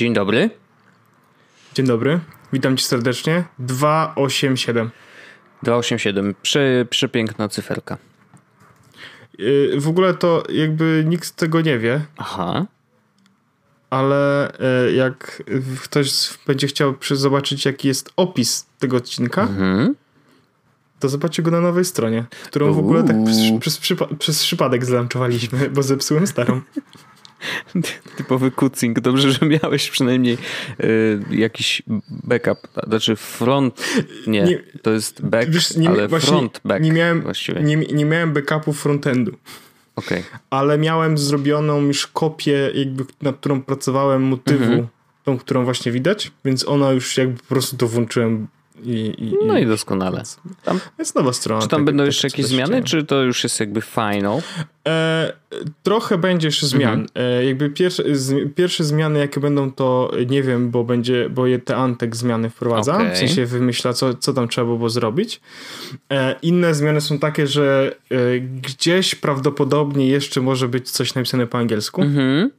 Dzień dobry. Dzień dobry. Witam cię serdecznie. 287. 287. Prze, przepiękna cyferka. Yy, w ogóle to jakby nikt tego nie wie. Aha. Ale yy, jak ktoś będzie chciał zobaczyć, jaki jest opis tego odcinka, mhm. to zobaczy go na nowej stronie, którą w ogóle tak przez, przez, przypa przez przypadek zlanczowaliśmy, bo zepsułem starą. Typowy kucing. Dobrze, że miałeś przynajmniej y, jakiś backup, znaczy front, nie, nie to jest back, wiesz, nie, ale właśnie, front back nie miałem, właściwie. Nie, nie miałem backupu frontendu. Okay. Ale miałem zrobioną już kopię, jakby, nad którą pracowałem motywu, mhm. tą, którą właśnie widać, więc ona już jakby po prostu to włączyłem i, i, no i doskonale. Tam, jest nowa strona. Czy tam będą jeszcze jakieś zmiany, czy to już jest jakby final? E, trochę będzie jeszcze zmian. Mhm. E, jakby pierwsze, z, pierwsze zmiany, jakie będą, to nie wiem, bo będzie, bo je te Antek zmiany wprowadza. Okay. W sensie wymyśla, co, co tam trzeba było zrobić. E, inne zmiany są takie, że e, gdzieś prawdopodobnie jeszcze może być coś napisane po angielsku. Mhm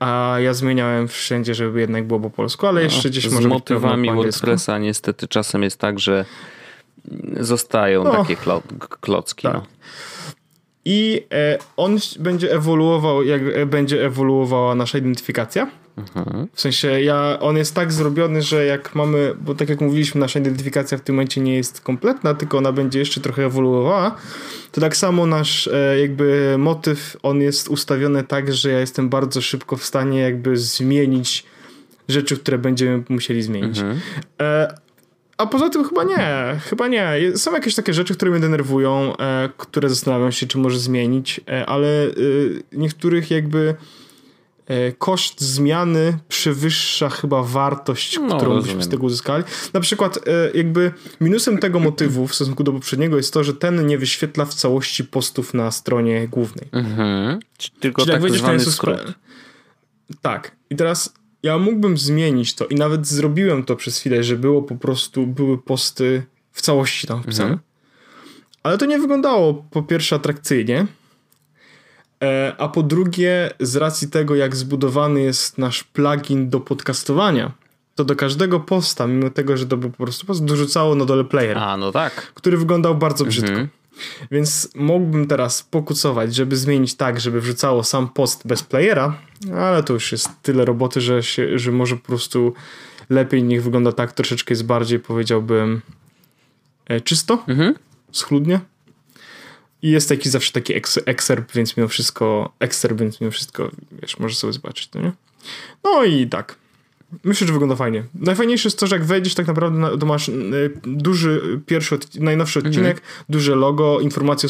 a ja zmieniałem wszędzie, żeby jednak było po polsku, ale jeszcze no, gdzieś może Z motywami WordPressa niestety czasem jest tak, że zostają no, takie klo klocki. Tak. No. I e, on będzie ewoluował, jak e, będzie ewoluowała nasza identyfikacja. Mhm. W sensie ja, on jest tak zrobiony, że jak mamy, bo tak jak mówiliśmy, nasza identyfikacja w tym momencie nie jest kompletna, tylko ona będzie jeszcze trochę ewoluowała, to tak samo nasz e, jakby motyw, on jest ustawiony tak, że ja jestem bardzo szybko w stanie jakby zmienić rzeczy, które będziemy musieli zmienić. Mhm. E, a poza tym chyba nie, chyba nie. Są jakieś takie rzeczy, które mnie denerwują, e, które zastanawiam się, czy może zmienić, ale e, niektórych jakby koszt zmiany przewyższa chyba wartość, no, którą rozumiem. byśmy z tego uzyskali. Na przykład e, jakby minusem tego motywu w stosunku do poprzedniego jest to, że ten nie wyświetla w całości postów na stronie głównej. Mhm. Tylko Czyli tak jak zwany skrót. Tak. I teraz ja mógłbym zmienić to i nawet zrobiłem to przez chwilę, że było po prostu, były posty w całości tam wpisane. Mhm. Ale to nie wyglądało po pierwsze atrakcyjnie, e, a po drugie z racji tego, jak zbudowany jest nasz plugin do podcastowania, to do każdego posta, mimo tego, że to był po prostu post, dorzucało na dole player. A, no tak. Który wyglądał bardzo brzydko. Mhm. Więc mógłbym teraz pokucować, żeby zmienić tak, żeby wrzucało sam post bez playera, ale to już jest tyle roboty, że, się, że może po prostu lepiej niech wygląda tak, troszeczkę jest bardziej powiedziałbym e, czysto, mhm. schludnie. I jest taki zawsze taki ekserp, więc mimo wszystko, ekserp, więc mimo wszystko, wiesz, możesz sobie zobaczyć, to nie? No i tak. Myślę, że wygląda fajnie. Najfajniejsze jest to, że jak wejdziesz tak naprawdę, to masz y, duży pierwszy, najnowszy mhm. odcinek, mhm. duże logo, informacje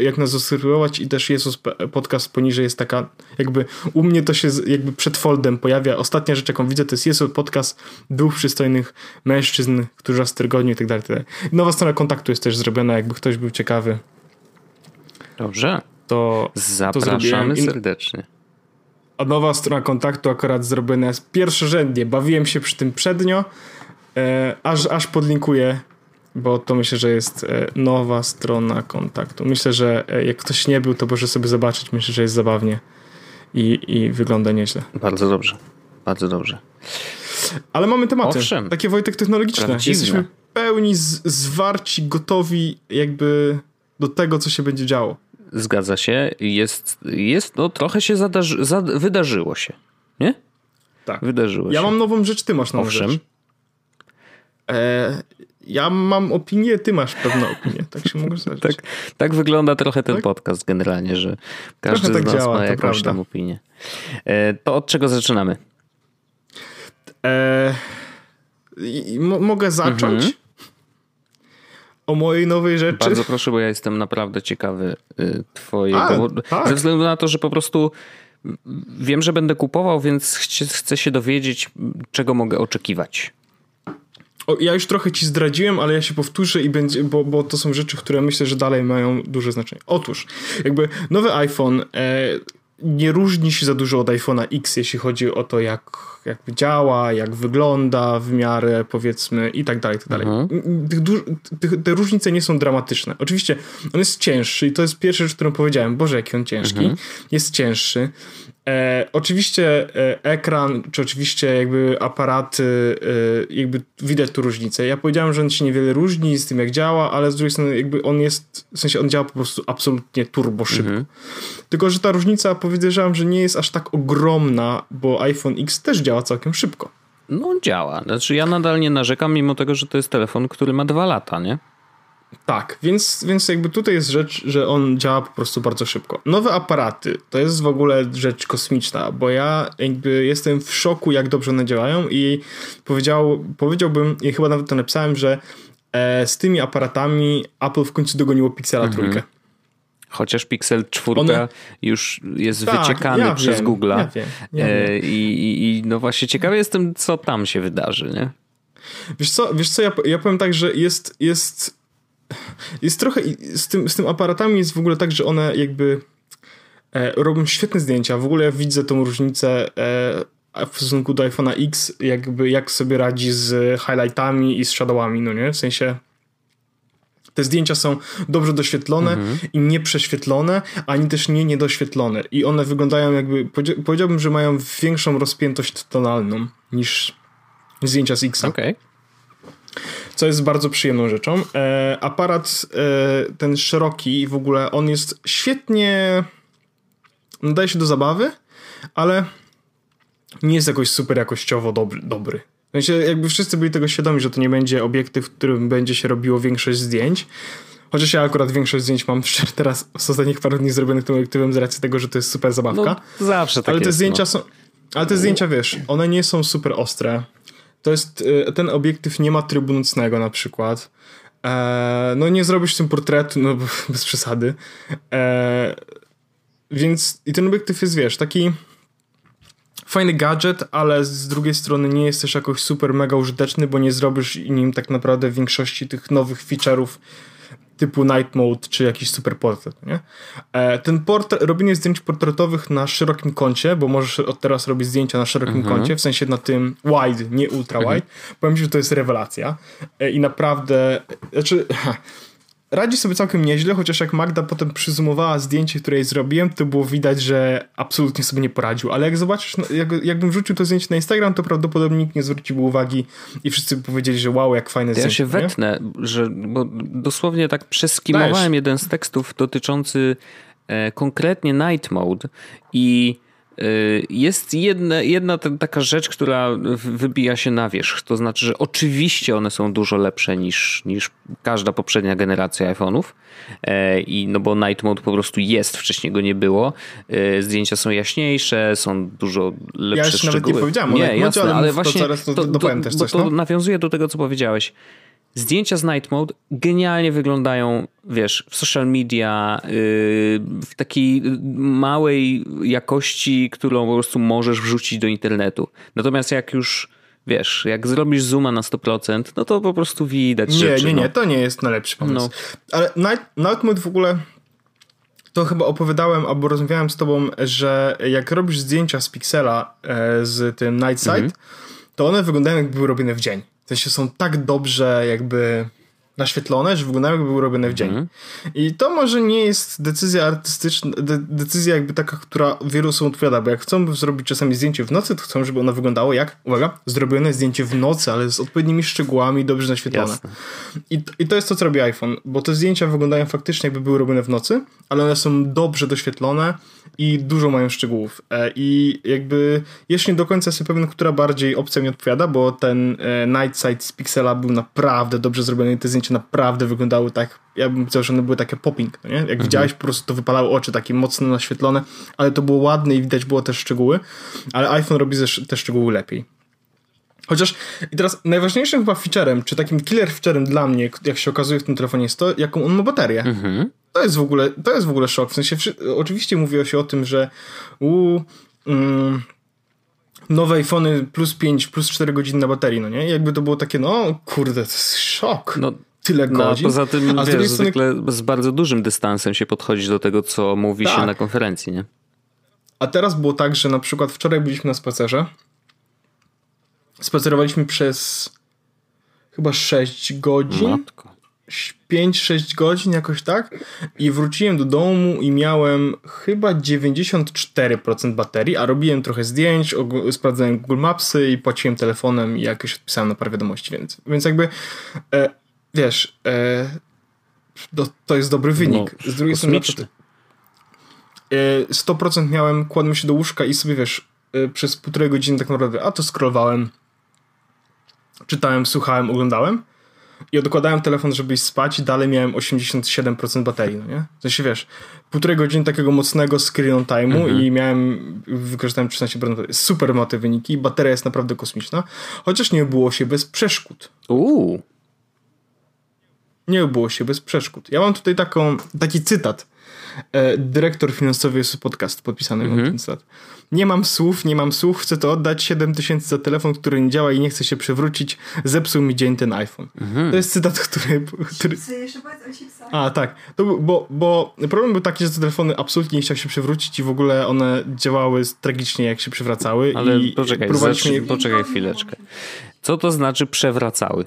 jak nas zasubskrybować i też jest podcast poniżej jest taka, jakby u mnie to się jakby przed foldem pojawia. Ostatnia rzecz, jaką widzę, to jest jest podcast dwóch przystojnych mężczyzn, którzy raz w tygodniu i tak dalej. Nowa strona kontaktu jest też zrobiona, jakby ktoś był ciekawy. Dobrze. To zapraszamy to serdecznie. A nowa strona kontaktu akurat zrobiona jest pierwszorzędnie. Bawiłem się przy tym przednio, e, aż, aż podlinkuję, bo to myślę, że jest e, nowa strona kontaktu. Myślę, że e, jak ktoś nie był, to może sobie zobaczyć. Myślę, że jest zabawnie i, i wygląda nieźle. Bardzo dobrze. Bardzo dobrze. Ale mamy tematy. Owszem. Takie Wojtek technologiczne. Prawdziwne. Jesteśmy pełni z, zwarci, gotowi jakby do tego, co się będzie działo. Zgadza się. Jest, jest no trochę się zadarzy, zad, wydarzyło się, nie? Tak. Wydarzyło ja się. mam nową rzecz, ty masz nową Owszem. rzecz. E, ja mam opinię, ty masz pewną opinię. Tak się mogę zdarzyć. tak, tak wygląda trochę ten tak? podcast generalnie, że każdy trochę z tak nas działa, ma jakąś prawda. tam opinię. E, to od czego zaczynamy? E, mogę zacząć? Mhm o mojej nowej rzeczy. Bardzo proszę, bo ja jestem naprawdę ciekawy y, twojego. A, tak. Ze względu na to, że po prostu wiem, że będę kupował, więc chcę się dowiedzieć, czego mogę oczekiwać. o, ja już trochę ci zdradziłem, ale ja się powtórzę i będzie, bo, bo to są rzeczy, które myślę, że dalej mają duże znaczenie. Otóż, jakby nowy iPhone e, nie różni się za dużo od iPhone'a X, jeśli chodzi o to, jak, jak działa, jak wygląda w miarę, powiedzmy, i tak dalej, i tak dalej. Mhm. te różnice nie są dramatyczne. Oczywiście on jest cięższy i to jest pierwsza rzecz, którą powiedziałem. Boże, jaki on ciężki. Mhm. Jest cięższy. E, oczywiście e, ekran, czy oczywiście jakby aparaty, e, jakby widać tu różnicę. Ja powiedziałem, że on się niewiele różni z tym, jak działa, ale z drugiej strony jakby on jest, w sensie on działa po prostu absolutnie turbo szybko. Mhm. Tylko, że ta różnica powiedziałem, że nie jest aż tak ogromna, bo iPhone X też działa całkiem szybko. No działa. Znaczy ja nadal nie narzekam, mimo tego, że to jest telefon, który ma dwa lata, nie? Tak, więc, więc jakby tutaj jest rzecz, że on działa po prostu bardzo szybko. Nowe aparaty to jest w ogóle rzecz kosmiczna, bo ja jakby jestem w szoku, jak dobrze one działają i powiedział, powiedziałbym, i chyba nawet to napisałem, że e, z tymi aparatami Apple w końcu dogoniło Pixela mhm. trójkę. Chociaż Pixel 4 One... już jest tak, wyciekany ja przez Google'a. Ja wiem, ja e, i, I no właśnie ciekawy jestem, co tam się wydarzy, nie? Wiesz co, wiesz co ja, ja powiem tak, że jest, jest jest trochę, z tym, z tym aparatami jest w ogóle tak, że one jakby e, robią świetne zdjęcia. W ogóle ja widzę tą różnicę e, w stosunku do iPhone'a X, jakby jak sobie radzi z highlightami i z shadowami, no nie? W sensie te zdjęcia są dobrze doświetlone mhm. i nie prześwietlone, ani też nie niedoświetlone. I one wyglądają jakby, powiedziałbym, że mają większą rozpiętość tonalną niż zdjęcia z X. Okej. Okay co jest bardzo przyjemną rzeczą. E, aparat e, ten szeroki w ogóle, on jest świetnie nadaje się do zabawy, ale nie jest jakoś super jakościowo dobry. dobry. W sensie jakby wszyscy byli tego świadomi, że to nie będzie obiektyw, w którym będzie się robiło większość zdjęć. Chociaż ja akurat większość zdjęć mam teraz z ostatnich paru dni zrobionych tym obiektywem z racji tego, że to jest super zabawka. No, zawsze tak Ale te jest, zdjęcia no. są... Ale te zdjęcia, wiesz, one nie są super ostre to jest, e, ten obiektyw nie ma trybu nocnego na przykład. E, no nie zrobisz tym portretu, no bez przesady. E, więc i ten obiektyw jest, wiesz, taki fajny gadżet, ale z drugiej strony nie jest też jakoś super mega użyteczny, bo nie zrobisz nim tak naprawdę większości tych nowych feature'ów typu night mode czy jakiś super portret, nie? E, ten portret, robienie zdjęć portretowych na szerokim kącie, bo możesz od teraz robić zdjęcia na szerokim mhm. kącie, w sensie na tym wide, nie ultra wide, mhm. powiem ci, że to jest rewelacja e, i naprawdę, znaczy radzi sobie całkiem nieźle, chociaż jak Magda potem przyzumowała zdjęcie, które jej zrobiłem, to było widać, że absolutnie sobie nie poradził. Ale jak zobaczysz, no, jak, jakbym wrzucił to zdjęcie na Instagram, to prawdopodobnie nikt nie zwrócił uwagi i wszyscy powiedzieli, że wow, jak fajne zdjęcie. Ja się wetnę, że, bo dosłownie tak przeskimowałem Dajesz. jeden z tekstów dotyczący e, konkretnie Night Mode i jest jedna, jedna taka rzecz, która wybija się na wierzch. To znaczy, że oczywiście one są dużo lepsze niż, niż każda poprzednia generacja iPhone'ów. E, I no bo Night Mode po prostu jest, wcześniej go nie było. E, zdjęcia są jaśniejsze, są dużo lepsze ja szczegóły. nawet nie powiedziałem nie, jasne, ale, ale właśnie to, to, to, to, to no? nawiązuje do tego, co powiedziałeś Zdjęcia z Night Mode genialnie wyglądają, wiesz, w social media, yy, w takiej małej jakości, którą po prostu możesz wrzucić do internetu. Natomiast jak już wiesz, jak zrobisz zooma na 100%, no to po prostu widać Nie, rzeczy, nie, nie, no. to nie jest najlepszy pomysł. No. Ale Night, Night Mode w ogóle to chyba opowiadałem albo rozmawiałem z tobą, że jak robisz zdjęcia z Pixela e, z tym Night Sight, mhm. to one wyglądają jakby były robione w dzień. W sensie są tak dobrze jakby naświetlone, że wyglądają jakby były robione w dzień. Mm. I to może nie jest decyzja artystyczna, de, decyzja jakby taka, która wielu osobom odpowiada, bo jak chcą zrobić czasami zdjęcie w nocy, to chcą, żeby ono wyglądało jak, uwaga, zrobione zdjęcie w nocy, ale z odpowiednimi szczegółami, dobrze naświetlone. I, I to jest to, co robi iPhone, bo te zdjęcia wyglądają faktycznie jakby były robione w nocy, ale one są dobrze doświetlone i dużo mają szczegółów. E, I jakby jeszcze nie do końca jestem pewien, która bardziej opcja mi odpowiada, bo ten e, Night Sight z Pixela był naprawdę dobrze zrobiony i te zdjęcia naprawdę wyglądały tak, ja bym powiedział, że one były takie popping, no nie? Jak mhm. widziałeś, po prostu to wypalały oczy, takie mocno naświetlone, ale to było ładne i widać było też szczegóły, ale iPhone robi te szczegóły lepiej. Chociaż i teraz najważniejszym chyba featurem, czy takim killer featurem dla mnie, jak się okazuje w tym telefonie jest to, jaką on ma baterię. Mhm. To jest w ogóle, to jest w ogóle szok. W sensie, oczywiście mówiło się o tym, że u, mm, nowe iPhony plus 5, plus 4 godziny na baterii, no nie? Jakby to było takie, no kurde, to jest szok. No, Tyle no, godzin. Poza tym, a wiesz, strony... zwykle z bardzo dużym dystansem się podchodzi do tego, co mówi tak. się na konferencji, nie? A teraz było tak, że na przykład wczoraj byliśmy na spacerze. Spacerowaliśmy przez chyba 6 godzin. Matko. 5-6 godzin, jakoś tak. I wróciłem do domu i miałem chyba 94% baterii, a robiłem trochę zdjęć, sprawdzałem Google Mapsy i płaciłem telefonem i jakoś odpisałem na parę wiadomości, więc, więc jakby e, wiesz, e, to, to jest dobry wynik. No, Z drugiej strony 100% e, miałem, kładłem się do łóżka i sobie wiesz, e, przez półtorej godziny tak naprawdę, a to scrollowałem, czytałem, słuchałem, oglądałem i odkładałem telefon, żeby iść spać i dalej miałem 87% baterii, no nie? W sensie, wiesz, półtorej godziny takiego mocnego screen time'u mhm. i miałem, wykorzystałem 13% super ma te wyniki, bateria jest naprawdę kosmiczna, chociaż nie było się bez przeszkód. Uuu. Nie było się bez przeszkód. Ja mam tutaj taką, taki cytat E, dyrektor finansowy jest podcast podpisany mhm. mam ten cytat. Nie mam słów, nie mam słów, chcę to oddać 7 tysięcy za telefon, który nie działa i nie chce się przewrócić. Zepsuł mi dzień ten iPhone. Mhm. To jest cytat, który... który... A, tak. To, bo, bo problem był taki, że te telefony absolutnie nie chciały się przewrócić i w ogóle one działały tragicznie, jak się przewracały. Ale i poczekaj, próbowaliśmy... poczekaj chwileczkę. Co to znaczy przewracały?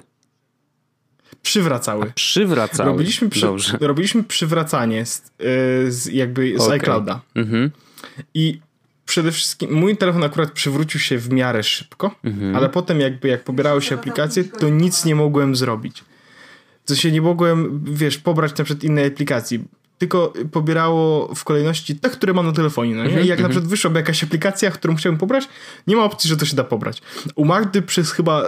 Przywracały. A przywracały. Robiliśmy, przy, Dobrze. robiliśmy przywracanie z, e, z jakby z okay. iClouda. Mhm. I przede wszystkim mój telefon akurat przywrócił się w miarę szybko, mhm. ale potem jakby jak pobierały się aplikacje, to nic nie mogłem zrobić. To się nie mogłem, wiesz, pobrać na przykład innej aplikacji tylko pobierało w kolejności te, które mam na telefonie. No nie? -hmm, I jak mm -hmm. na przykład wyszłaby jakaś aplikacja, którą chciałbym pobrać, nie ma opcji, że to się da pobrać. U Magdy przez chyba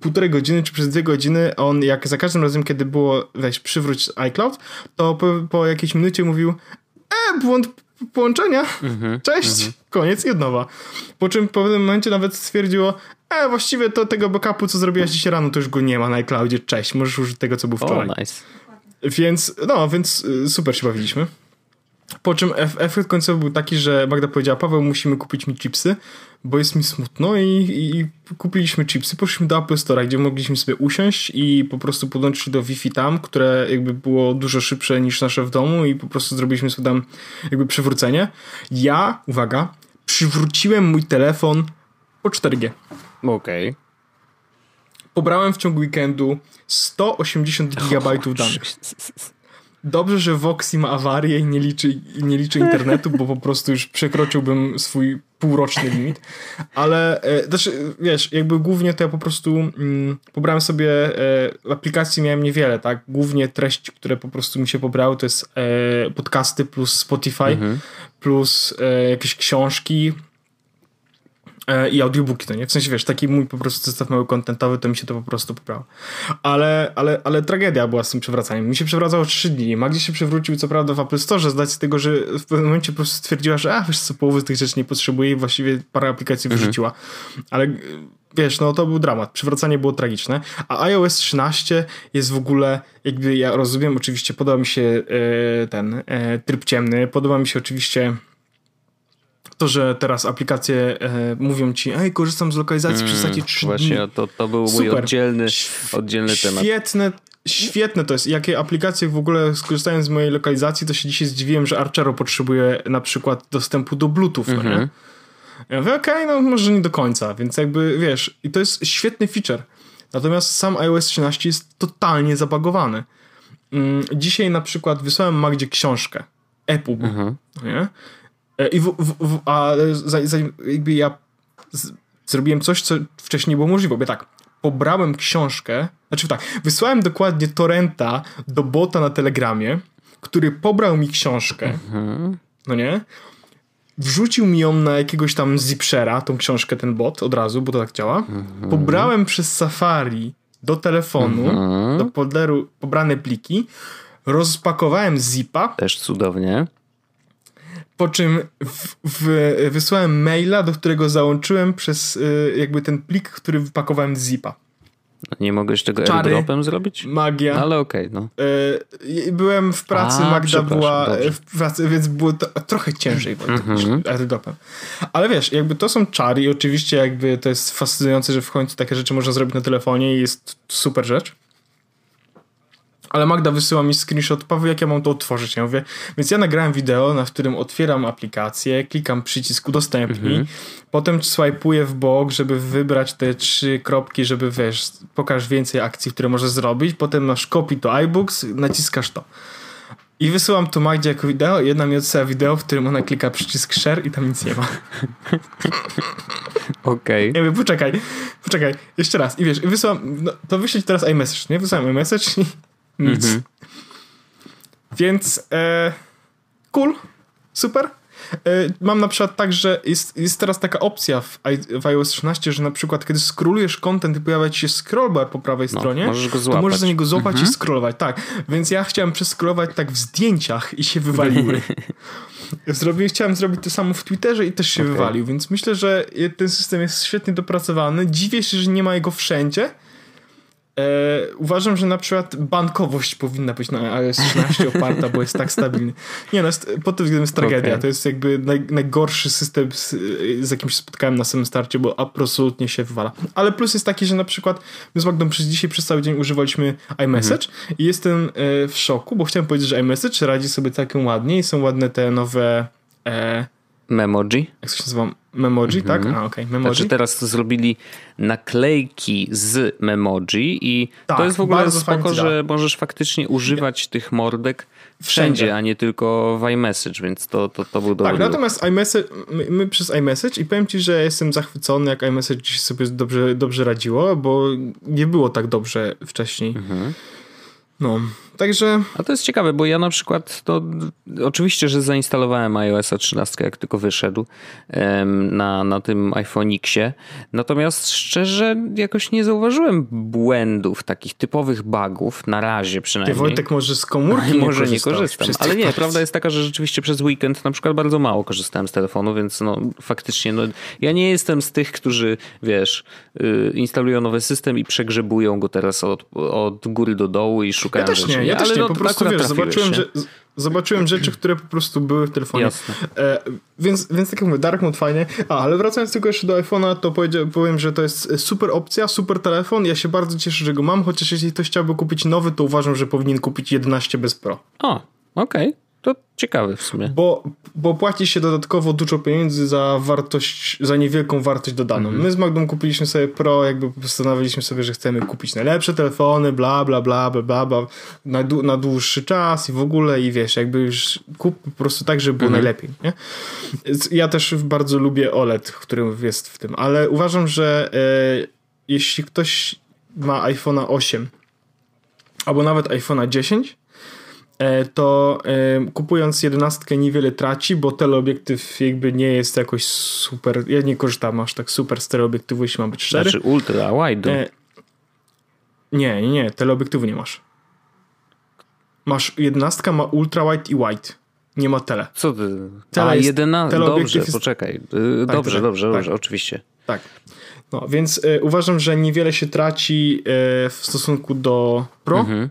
półtorej godziny, czy przez dwie godziny, on jak za każdym razem, kiedy było weź przywróć iCloud, to po, po jakiejś minucie mówił e, błąd połączenia, -hmm, cześć, koniec i od nowa. Po czym w pewnym momencie nawet stwierdziło, e, właściwie to tego backupu, co zrobiłaś dzisiaj rano, to już go nie ma na iCloudzie, cześć, możesz użyć tego, co był wczoraj. Oh, nice. Więc, no, więc y, super się bawiliśmy. Po czym efekt końcowy był taki, że Magda powiedziała, Paweł, musimy kupić mi chipsy, bo jest mi smutno i, i kupiliśmy chipsy. Poszliśmy do Apple Store, gdzie mogliśmy sobie usiąść i po prostu podłączyć do Wi-Fi tam, które jakby było dużo szybsze niż nasze w domu i po prostu zrobiliśmy sobie tam jakby przywrócenie. Ja, uwaga, przywróciłem mój telefon po 4G. Okej. Okay. Pobrałem w ciągu weekendu 180 GB danych. Dobrze, że Voxy ma awarię i nie liczy, nie liczy internetu, bo po prostu już przekroczyłbym swój półroczny limit. Ale e, znaczy, wiesz, jakby głównie to ja po prostu mm, pobrałem sobie e, aplikacji miałem niewiele, tak? Głównie treści, które po prostu mi się pobrały, to jest e, podcasty plus Spotify, mhm. plus e, jakieś książki, i audiobooki, to nie? W sensie, wiesz, taki mój po prostu zestaw mały kontentowy, to mi się to po prostu pobrało. Ale, ale, ale tragedia była z tym przewracaniem. Mi się przewracało 3 dni. Magdzie się przewrócił, co prawda, w Apple Store, zdać z tego, że w pewnym momencie po prostu stwierdziła, że a, wiesz co, połowy z tych rzeczy nie potrzebuje i właściwie parę aplikacji mhm. wyrzuciła. Ale wiesz, no to był dramat. Przywracanie było tragiczne. A iOS 13 jest w ogóle, jakby ja rozumiem, oczywiście podoba mi się e, ten e, tryb ciemny, podoba mi się oczywiście to, że teraz aplikacje e, mówią ci, ej, korzystam z lokalizacji mm, przez takie 3 Właśnie, dni. to, to był Super. mój oddzielny, oddzielny temat. Świetne, świetne to jest. Jakie aplikacje w ogóle skorzystając z mojej lokalizacji, to się dzisiaj zdziwiłem, że Archero potrzebuje na przykład dostępu do Bluetooth, mm -hmm. no nie? Mhm. Ja mówię, okej, okay, no może nie do końca, więc jakby, wiesz, i to jest świetny feature. Natomiast sam iOS 13 jest totalnie zabagowany. Mm, dzisiaj na przykład wysłałem Magdzie książkę, EPUB, mhm. nie? E, I w, w, w, a zanim jakby ja z, zrobiłem coś, co wcześniej było możliwe, bo tak, pobrałem książkę, znaczy tak, wysłałem dokładnie torrenta do bota na Telegramie, który pobrał mi książkę, mhm. no nie? Wrzucił mi ją na jakiegoś tam zipshera, tą książkę, ten bot od razu, bo to tak działa. Mhm. Pobrałem przez Safari do telefonu, mhm. do folderu pobrane pliki, rozpakowałem zipa. Też cudownie. Po czym w, w, wysłałem maila, do którego załączyłem przez y, jakby ten plik, który wypakowałem z zipa. Nie mogłeś tego Czary, airdropem zrobić? Magia. No, ale okej, okay, no. Yy, byłem w pracy, A, Magda była dobrze. w pracy, więc było to, trochę ciężej mm -hmm. airdropem. Ale wiesz, jakby to są czary i oczywiście jakby to jest fascynujące, że w końcu takie rzeczy można zrobić na telefonie i jest super rzecz. Ale Magda wysyła mi screenshot, Paweł, jak ja mam to otworzyć? Ja mówię, więc ja nagrałem wideo, na którym otwieram aplikację, klikam przycisk udostępnij, mhm. potem swajpuję w bok, żeby wybrać te trzy kropki, żeby wiesz, pokaż więcej akcji, które możesz zrobić, potem masz copy to iBooks, naciskasz to. I wysyłam to Magdzie jako wideo, jedna mi odsyła wideo, w którym ona klika przycisk share i tam nic nie ma. Okej. Okay. Ja mówię, poczekaj, poczekaj, jeszcze raz. I wiesz, i wysyłam, no, to wyśleć teraz iMessage, nie? Wysyłam iMessage i nic. Mhm. Więc e, cool, super. E, mam na przykład tak, że jest, jest teraz taka opcja w, w iOS 13, że na przykład kiedy scrollujesz content i pojawia ci się scrollbar po prawej no, stronie, możesz go złapać. to możesz za niego złapać mhm. i scrollować. Tak, więc ja chciałem przescrollować tak w zdjęciach i się wywaliły. Zrobię, chciałem zrobić to samo w Twitterze i też się okay. wywalił, więc myślę, że ten system jest świetnie dopracowany. Dziwię się, że nie ma jego wszędzie, E, uważam, że na przykład bankowość powinna być na iOS 13 oparta, bo jest tak stabilny. Nie no, pod tym względem jest tragedia. Okay. To jest jakby naj, najgorszy system, z, z jakim się spotkałem na samym starcie, bo absolutnie się wywala. Ale plus jest taki, że na przykład my z Magdą przez dzisiaj przez cały dzień używaliśmy iMessage mm. i jestem e, w szoku, bo chciałem powiedzieć, że iMessage radzi sobie całkiem ładnie i są ładne te nowe e, Memoji? Jak to się nazywa? Memoji, tak? Mhm. A, okej, okay. Memoji. Znaczy teraz zrobili naklejki z Memoji i tak, to jest w ogóle spoko, że możesz faktycznie używać tych mordek wszędzie, wszędzie, a nie tylko w iMessage, więc to, to, to był dobry Tak, natomiast iMessage, my, my, przez iMessage i powiem ci, że jestem zachwycony, jak iMessage sobie dobrze, dobrze radziło, bo nie było tak dobrze wcześniej. Mhm. No, także... A to jest ciekawe, bo ja na przykład to oczywiście, że zainstalowałem iOS 13 jak tylko wyszedł na, na tym iPhone Xie, natomiast szczerze jakoś nie zauważyłem błędów, takich typowych bugów, na razie przynajmniej. Ty Wojtek może z komórki nie Może nie korzystam, ale nie, prawda jest taka, że rzeczywiście przez weekend na przykład bardzo mało korzystałem z telefonu, więc no faktycznie no, ja nie jestem z tych, którzy wiesz, y, instalują nowy system i przegrzebują go teraz od, od góry do dołu i szukają ja też nie, ja też nie, no, po prostu wiesz, zobaczyłem, że, zobaczyłem rzeczy, które po prostu były w telefonie. E, więc, więc tak jak mówię, Dark Mode fajnie. A, ale wracając tylko jeszcze do iPhone'a, to powiem, że to jest super opcja, super telefon. Ja się bardzo cieszę, że go mam, chociaż jeśli ktoś chciałby kupić nowy, to uważam, że powinien kupić 11 bez Pro. O, okej. Okay. To ciekawe w sumie. Bo, bo płaci się dodatkowo dużo pieniędzy za wartość, za niewielką wartość dodaną. Mhm. My z Magdą kupiliśmy sobie Pro, jakby postanowiliśmy sobie, że chcemy kupić najlepsze telefony, bla, bla, bla, bla, bla, bla na, na dłuższy czas i w ogóle i wiesz, jakby już kup po prostu tak, żeby było mhm. najlepiej, nie? Ja też bardzo lubię OLED, który jest w tym, ale uważam, że e, jeśli ktoś ma iPhone'a 8 albo nawet iPhone'a 10, E, to e, kupując jedenastkę niewiele traci, bo teleobiektyw jakby nie jest jakoś super, ja nie korzystam aż tak super z teleobiektywu, jeśli mam być szczery. Znaczy ultra wide. Nie, nie, nie, teleobiektywu nie masz. Masz, jedenastka ma ultra wide i wide. Nie ma tele. Co ty? Tele A, jedyna... Dobrze, jest... poczekaj. Y, tak, dobrze, tak, dobrze, tak. dobrze, oczywiście. Tak. No, więc y, uważam, że niewiele się traci y, w stosunku do Pro. Mhm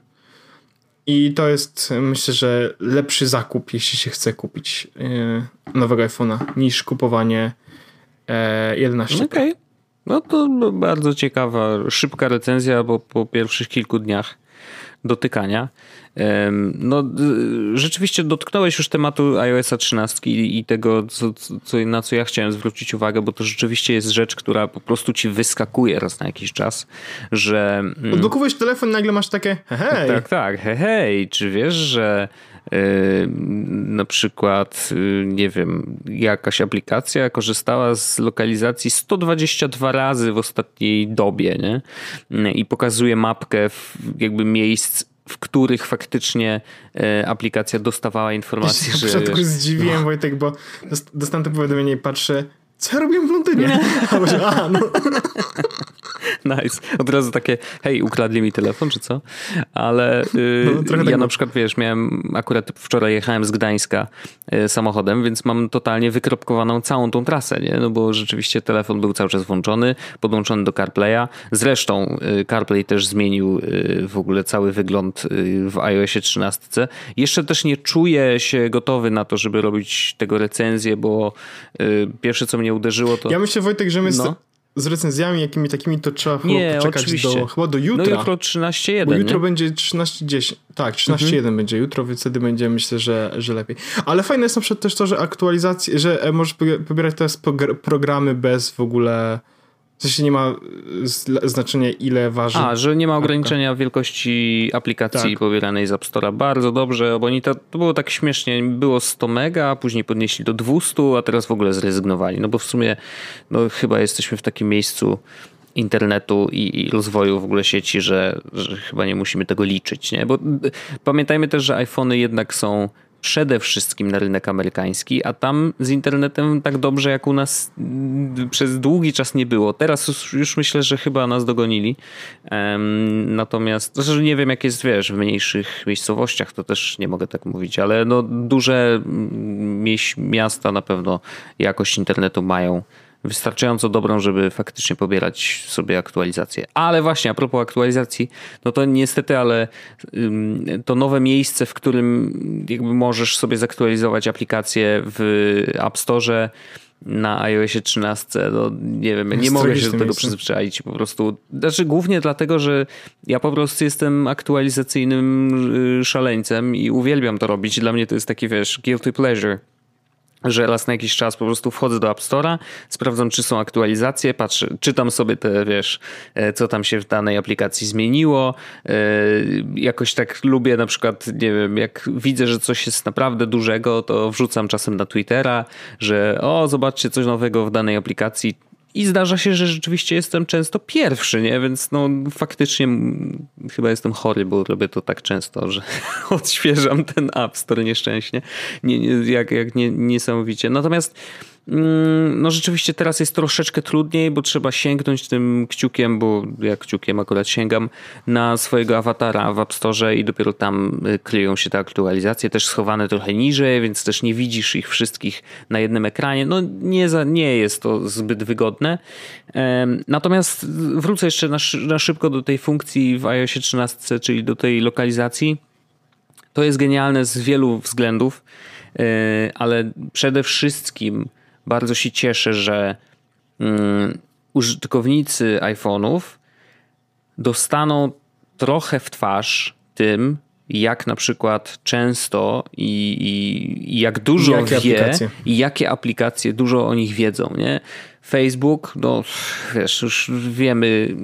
i to jest, myślę, że lepszy zakup, jeśli się chce kupić e, nowego iPhone'a, niż kupowanie 11 e, Okej. Okay. No to bardzo ciekawa, szybka recenzja, bo po pierwszych kilku dniach dotykania. No, rzeczywiście dotknąłeś już tematu iOS 13 i tego, co, co, na co ja chciałem zwrócić uwagę, bo to rzeczywiście jest rzecz, która po prostu ci wyskakuje raz na jakiś czas, że... Mm, Odblokowujesz telefon nagle masz takie hej. Tak, tak, hej, hej. Czy wiesz, że na przykład, yy, nie wiem, jakaś aplikacja korzystała z lokalizacji 122 razy w ostatniej dobie, nie? I pokazuje mapkę jakby miejsc w których faktycznie aplikacja dostawała informacje, ja że... Ja początku zdziwiłem, no. Wojtek, bo dostałem to powiadomienie i patrzę, co ja robiłem w Londynie? A, no. nice. Od razu takie, hej, ukradli mi telefon, czy co? Ale yy, no, ja tak na przykład, wiesz, miałem, akurat wczoraj jechałem z Gdańska yy, samochodem, więc mam totalnie wykropkowaną całą tą trasę, nie? No bo rzeczywiście telefon był cały czas włączony, podłączony do CarPlaya. Zresztą yy, CarPlay też zmienił y, w ogóle cały wygląd y, w iOSie 13. Jeszcze też nie czuję się gotowy na to, żeby robić tego recenzję, bo y, pierwsze co mnie uderzyło to... Ja myślę Wojtek, że my no z recenzjami jakimi takimi to trzeba nie, poczekać oczywiście. do, chyba do jutra. No jutro 13.1. Bo jutro nie? będzie 13.10. Tak, 13.1 mhm. będzie jutro, więc wtedy będzie myślę, że, że lepiej. Ale fajne jest na przykład też to, że aktualizacje, że e, możesz pobierać teraz programy bez w ogóle w sensie nie ma znaczenia ile waży. A, że nie ma ograniczenia wielkości aplikacji tak. pobieranej z App Store'a. Bardzo dobrze, bo oni to, to było tak śmiesznie. Było 100 mega, a później podnieśli do 200, a teraz w ogóle zrezygnowali. No bo w sumie no, chyba jesteśmy w takim miejscu internetu i, i rozwoju w ogóle sieci, że, że chyba nie musimy tego liczyć. Nie? Bo pamiętajmy też, że iPhony jednak są przede wszystkim na rynek amerykański, a tam z internetem tak dobrze jak u nas mm, przez długi czas nie było. Teraz już, myślę, że chyba nas dogonili. Natomiast, znaczy nie wiem jak jest, wiesz, w mniejszych miejscowościach, to też nie mogę tak mówić, ale no duże mm, miasta na pewno jakość internetu mają wystarczająco dobrą, żeby faktycznie pobierać sobie aktualizację. Ale właśnie, a propos aktualizacji, no to niestety, ale to nowe miejsce, w którym jakby możesz sobie zaktualizować aplikację w App Store na iOSie 13, no nie wiem, nie mogę się do tego przyzwyczaić po prostu. Znaczy głównie dlatego, że ja po prostu jestem aktualizacyjnym y, szaleńcem i uwielbiam to robić. Dla mnie to jest taki, wiesz, guilty pleasure że raz na jakiś czas po prostu wchodzę do App Store'a, sprawdzam, czy są aktualizacje, patrzę, czytam sobie te, wiesz, e, co tam się w danej aplikacji zmieniło. E, jakoś tak lubię na przykład, nie wiem, jak widzę, że coś jest naprawdę dużego, to wrzucam czasem na Twittera, że o, zobaczcie coś nowego w danej aplikacji i zdarza się, że rzeczywiście jestem często pierwszy, nie? Więc no faktycznie chyba jestem chory, bo robię to tak często, że odświeżam ten App Store nieszczęśnie. Nie, nie, jak, jak nie, niesamowicie. Natomiast no rzeczywiście teraz jest troszeczkę trudniej, bo trzeba sięgnąć tym kciukiem, bo ja kciukiem akurat sięgam na swojego awatara w App Store i dopiero tam y, kryją się te aktualizacje, też schowane trochę niżej, więc też nie widzisz ich wszystkich na jednym ekranie. No nie, za, nie jest to zbyt wygodne. Natomiast wrócę jeszcze na, na szybko do tej funkcji w iOSie 13, czyli do tej lokalizacji. To jest genialne z wielu względów, e, ale przede wszystkim bardzo się cieszę, że um, użytkownicy iPhone'ów dostaną trochę w twarz tym, jak na przykład często i, i, i jak dużo I wie aplikacje? i jakie aplikacje dużo o nich wiedzą. Nie? Facebook, no wiesz, już wiemy,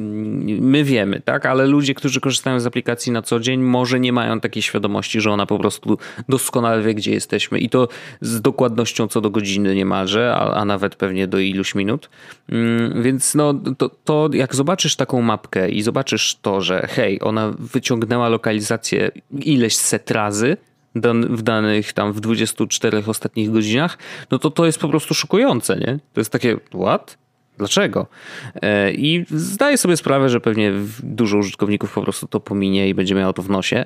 my wiemy, tak, ale ludzie, którzy korzystają z aplikacji na co dzień, może nie mają takiej świadomości, że ona po prostu doskonale wie, gdzie jesteśmy i to z dokładnością co do godziny niemalże, a, a nawet pewnie do iluś minut. Mm, więc no, to, to jak zobaczysz taką mapkę i zobaczysz to, że hej, ona wyciągnęła lokalizację ileś set razy, w danych tam w 24 ostatnich godzinach, no to to jest po prostu szokujące, nie? To jest takie, what? Dlaczego? E, I zdaję sobie sprawę, że pewnie dużo użytkowników po prostu to pominie i będzie miało to w nosie,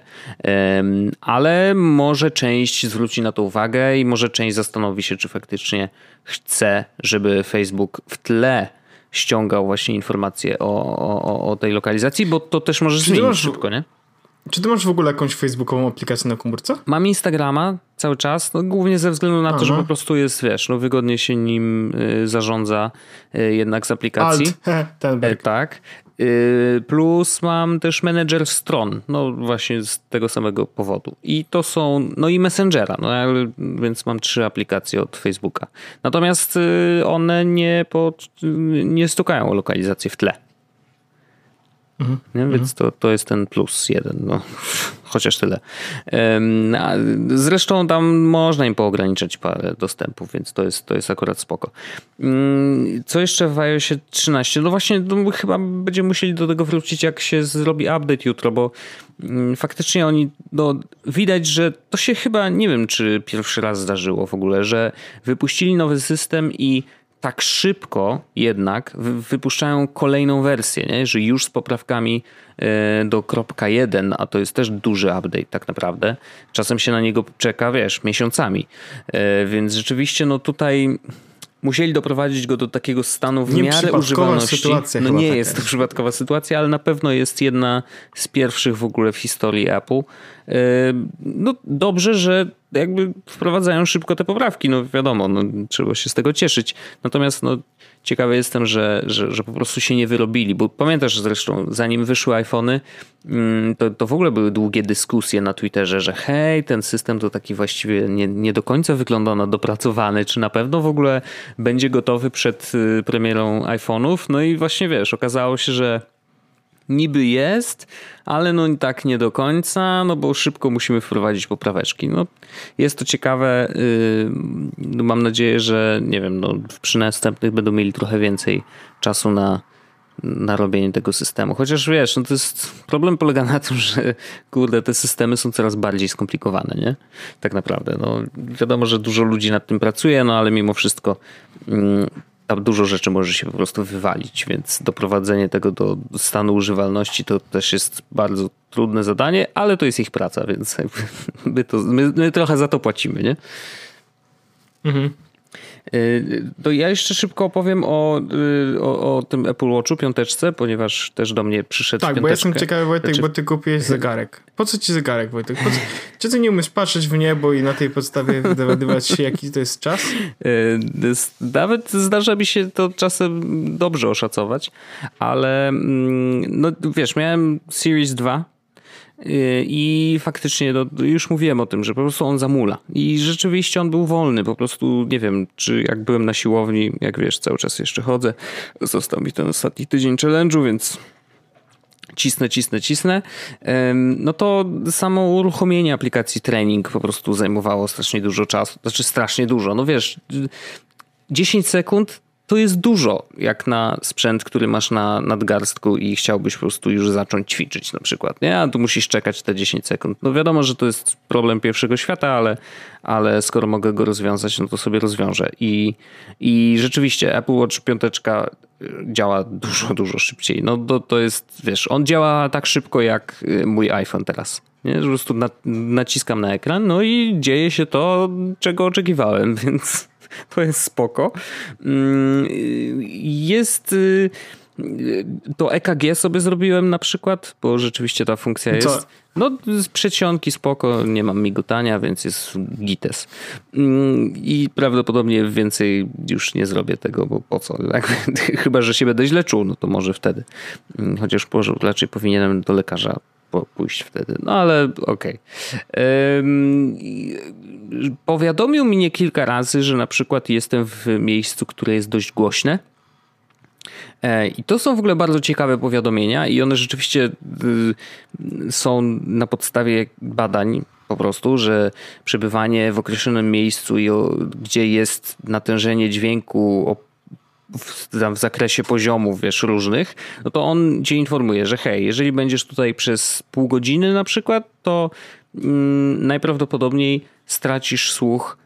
ale może część zwróci na to uwagę i może część zastanowi się, czy faktycznie chce, żeby Facebook w tle ściągał właśnie informacje o, o, o tej lokalizacji, bo to też może zmienić szybko, nie? Czy ty masz w ogóle jakąś facebookową aplikację na komórce? Mam Instagrama cały czas, no, głównie ze względu na Aha. to, że po prostu jest, wiesz, no, wygodnie się nim y, zarządza y, jednak z aplikacji. Alt, ten e, Tak. Y, plus mam też menedżer stron, no właśnie z tego samego powodu. I to są, no i Messengera, no więc mam trzy aplikacje od Facebooka. Natomiast one nie, pod, nie stukają o lokalizację w tle. Mhm. Nie? Więc to, to jest ten plus jeden, no. chociaż tyle. Zresztą tam można im poograniczać parę dostępów, więc to jest, to jest akurat spoko. Mm, co jeszcze w iOSie 13? No właśnie, no chyba będziemy musieli do tego wrócić, jak się zrobi update jutro, bo mm, faktycznie oni, no, widać, że to się chyba, nie wiem, czy pierwszy raz zdarzyło w ogóle, że wypuścili nowy system i tak szybko jednak wypuszczają kolejną wersję, nie? że już z poprawkami e, do kropka 1, a to jest też duży update tak naprawdę. Czasem się na niego czeka, wiesz, miesiącami. E, więc rzeczywiście no tutaj musieli doprowadzić go do takiego stanu w nie miarę używalności. No nie jest to przypadkowa sytuacja, ale na pewno jest jedna z pierwszych w ogóle w historii Apple. E, no dobrze, że jakby wprowadzają szybko te poprawki, no wiadomo, no, trzeba się z tego cieszyć. Natomiast no, ciekawy jestem, że, że, że po prostu się nie wyrobili, bo pamiętasz zresztą, zanim wyszły iPhony, mm, to, to w ogóle były długie dyskusje na Twitterze, że hej, ten system to taki właściwie nie, nie do końca wygląda na dopracowany, czy na pewno w ogóle będzie gotowy przed y, premierą iPhone'ów. No i właśnie wiesz, okazało się, że niby jest, ale no tak nie do końca, no bo szybko musimy wprowadzić popraweczki. No, jest to ciekawe. Yy, mam nadzieję, że nie wiem, no, przy następnych będą mieli trochę więcej czasu na, na robienie tego systemu. Chociaż wiesz, no to jest problem polega na tym, że kurde, te systemy są coraz bardziej skomplikowane, nie? Tak naprawdę. No, wiadomo, że dużo ludzi nad tym pracuje, no ale mimo wszystko yy, tam dużo rzeczy może się po prostu wywalić, więc doprowadzenie tego do stanu używalności to też jest bardzo trudne zadanie, ale to jest ich praca, więc my, to, my, my trochę za to płacimy, nie? Mhm. Y, to ja jeszcze szybko opowiem o, y, o, o, tym Apple Watchu piąteczce, ponieważ też do mnie przyszedł Tak, bo jestem ciekawy Wojtek, znaczy... bo ty kupiłeś zegarek. Po co ci zegarek Wojtek? Co... Czy ty nie umiesz patrzeć w niebo i na tej podstawie dowiadywać się jaki to jest czas? Y, nawet zdarza mi się to czasem dobrze oszacować, ale mm, no wiesz, miałem Series 2 i faktycznie, no, już mówiłem o tym, że po prostu on zamula. I rzeczywiście on był wolny. Po prostu nie wiem, czy jak byłem na siłowni, jak wiesz, cały czas jeszcze chodzę. Został mi ten ostatni tydzień challenge'u, więc cisnę, cisnę, cisnę, no to samo uruchomienie aplikacji trening po prostu zajmowało strasznie dużo czasu. Znaczy strasznie dużo. No wiesz, 10 sekund to jest dużo, jak na sprzęt, który masz na nadgarstku i chciałbyś po prostu już zacząć ćwiczyć na przykład, nie? A tu musisz czekać te 10 sekund. No wiadomo, że to jest problem pierwszego świata, ale, ale skoro mogę go rozwiązać, no to sobie rozwiążę. I, i rzeczywiście Apple Watch 5 działa dużo, dużo szybciej. No to, to jest, wiesz, on działa tak szybko jak y, mój iPhone teraz. Nie? Po prostu naciskam na ekran, no i dzieje się to, czego oczekiwałem, więc to jest spoko. Mm, jest y, to EKG sobie zrobiłem na przykład, bo rzeczywiście ta funkcja jest. Co? No, z przedsionki spoko, nie mam migotania, więc jest gites. Mm, I prawdopodobnie więcej już nie zrobię tego, bo po co? Chyba, że się będę źle czuł, no to może wtedy. Mm, chociaż raczej powinienem do lekarza pójść wtedy. No ale okej. Okay. Powiadomił mnie kilka razy, że na przykład jestem w miejscu, które jest dość głośne. E, I to są w ogóle bardzo ciekawe powiadomienia, i one rzeczywiście y, są na podstawie badań po prostu, że przebywanie w określonym miejscu, gdzie jest natężenie dźwięku o w, w, zakresie poziomów, wiesz, różnych, no to on cię informuje, że hej, jeżeli będziesz tutaj przez pół godziny na przykład, to mm, najprawdopodobniej stracisz słuch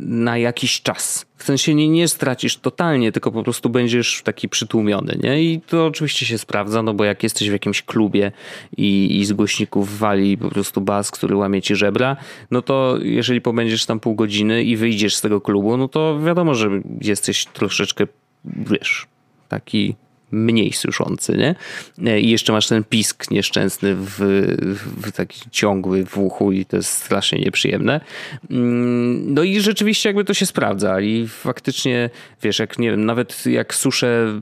na jakiś czas. W sensie nie, nie stracisz totalnie, tylko po prostu będziesz taki przytłumiony, nie? I to oczywiście się sprawdza, no bo jak jesteś w jakimś klubie i, i z głośników wali po prostu bas, który łamie ci żebra, no to jeżeli pobędziesz tam pół godziny i wyjdziesz z tego klubu, no to wiadomo, że jesteś troszeczkę, wiesz, taki mniej słyszący, nie? I jeszcze masz ten pisk nieszczęsny w, w taki ciągły w uchu i to jest strasznie nieprzyjemne. Mm, no i rzeczywiście jakby to się sprawdza i faktycznie, wiesz, jak nie wiem, nawet jak suszę,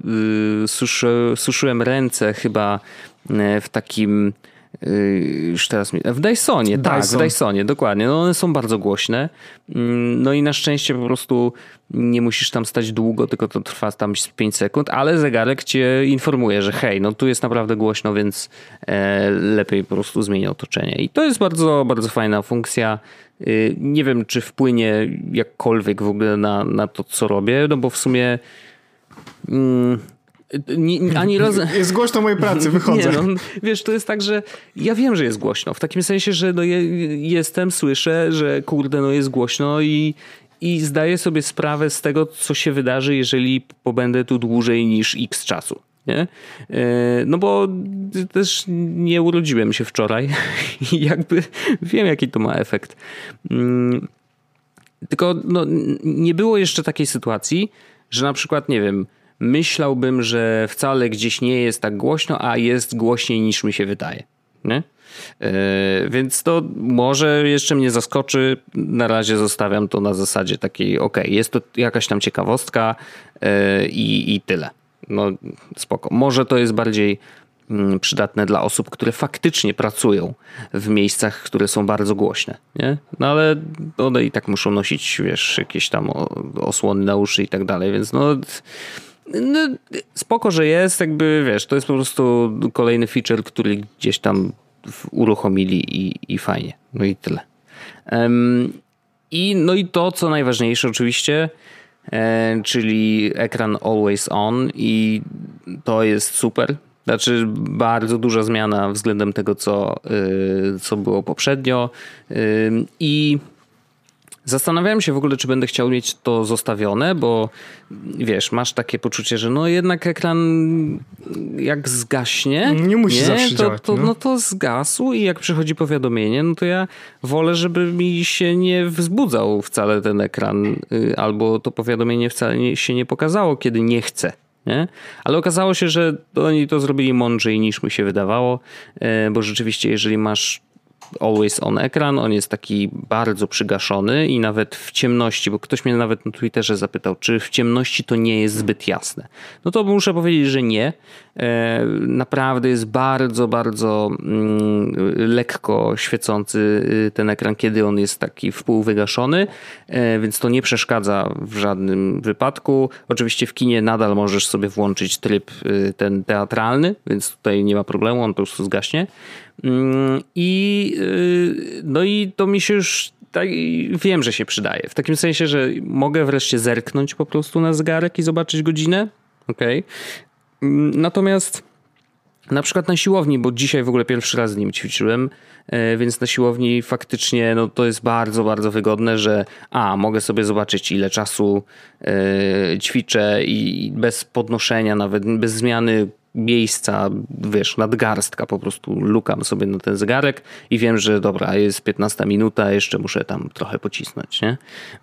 y, suszę suszyłem ręce chyba y, w takim już teraz mi, w Dysonie, Dyson. tak, w Dysonie, dokładnie. No one są bardzo głośne. Mm, no i na szczęście po prostu nie musisz tam stać długo, tylko to trwa tam 5 sekund, ale zegarek cię informuje, że hej, no tu jest naprawdę głośno, więc e, lepiej po prostu zmienię otoczenie. I to jest bardzo, bardzo fajna funkcja. Y, nie wiem, czy wpłynie jakkolwiek w ogóle na, na to, co robię, no bo w sumie mm, nie, ani. Jest głośno mojej pracy, wychodzę. Nie, no, wiesz, to jest tak, że ja wiem, że jest głośno. W takim sensie, że no, jestem, słyszę, że kurde, no jest głośno i i zdaję sobie sprawę z tego, co się wydarzy, jeżeli pobędę tu dłużej niż x czasu. Nie? E, no bo też nie urodziłem się wczoraj i jakby wiem, jaki to ma efekt. Mm, tylko no, nie było jeszcze takiej sytuacji, że na przykład, nie wiem, myślałbym, że wcale gdzieś nie jest tak głośno, a jest głośniej niż mi się wydaje. Nie? Yy, więc to może jeszcze mnie zaskoczy. Na razie zostawiam to na zasadzie takiej, ok, jest to jakaś tam ciekawostka yy, i, i tyle. No spoko. Może to jest bardziej mm, przydatne dla osób, które faktycznie pracują w miejscach, które są bardzo głośne, nie? No ale one i tak muszą nosić, wiesz, jakieś tam osłony na uszy i tak dalej, więc no no, spoko, że jest, jakby wiesz, to jest po prostu kolejny feature, który gdzieś tam uruchomili i, i fajnie. No i tyle. Um, I no i to, co najważniejsze oczywiście, e, czyli ekran always on i to jest super. Znaczy bardzo duża zmiana względem tego, co, y, co było poprzednio. I Zastanawiałem się w ogóle, czy będę chciał mieć to zostawione, bo wiesz, masz takie poczucie, że no jednak ekran jak zgaśnie. Nie musi nie, zawsze to, działać. To, no. no to zgasł i jak przychodzi powiadomienie, no to ja wolę, żeby mi się nie wzbudzał wcale ten ekran, y, albo to powiadomienie wcale się nie pokazało, kiedy nie chcę. Nie? Ale okazało się, że oni to zrobili mądrzej niż mi się wydawało, y, bo rzeczywiście, jeżeli masz always on ekran, on jest taki bardzo przygaszony i nawet w ciemności, bo ktoś mnie nawet na Twitterze zapytał, czy w ciemności to nie jest zbyt jasne. No to muszę powiedzieć, że nie. E, naprawdę jest bardzo, bardzo mm, lekko świecący y, ten ekran, kiedy on jest taki wpół wygaszony, e, więc to nie przeszkadza w żadnym wypadku. Oczywiście w kinie nadal możesz sobie włączyć tryb y, ten teatralny, więc tutaj nie ma problemu, on po prostu zgaśnie. Mm, I, no i to mi się już tak, wiem, że się przydaje. W takim sensie, że mogę wreszcie zerknąć po prostu na zegarek i zobaczyć godzinę. Okay. Mm, natomiast na przykład na siłowni, bo dzisiaj w ogóle pierwszy raz z nim ćwiczyłem, e, więc na siłowni faktycznie no, to jest bardzo, bardzo wygodne, że a, mogę sobie zobaczyć ile czasu e, ćwiczę i bez podnoszenia, nawet bez zmiany miejsca, wiesz, nadgarstka, po prostu lukam sobie na ten zegarek i wiem, że dobra, jest 15 minuta, jeszcze muszę tam trochę pocisnąć, nie?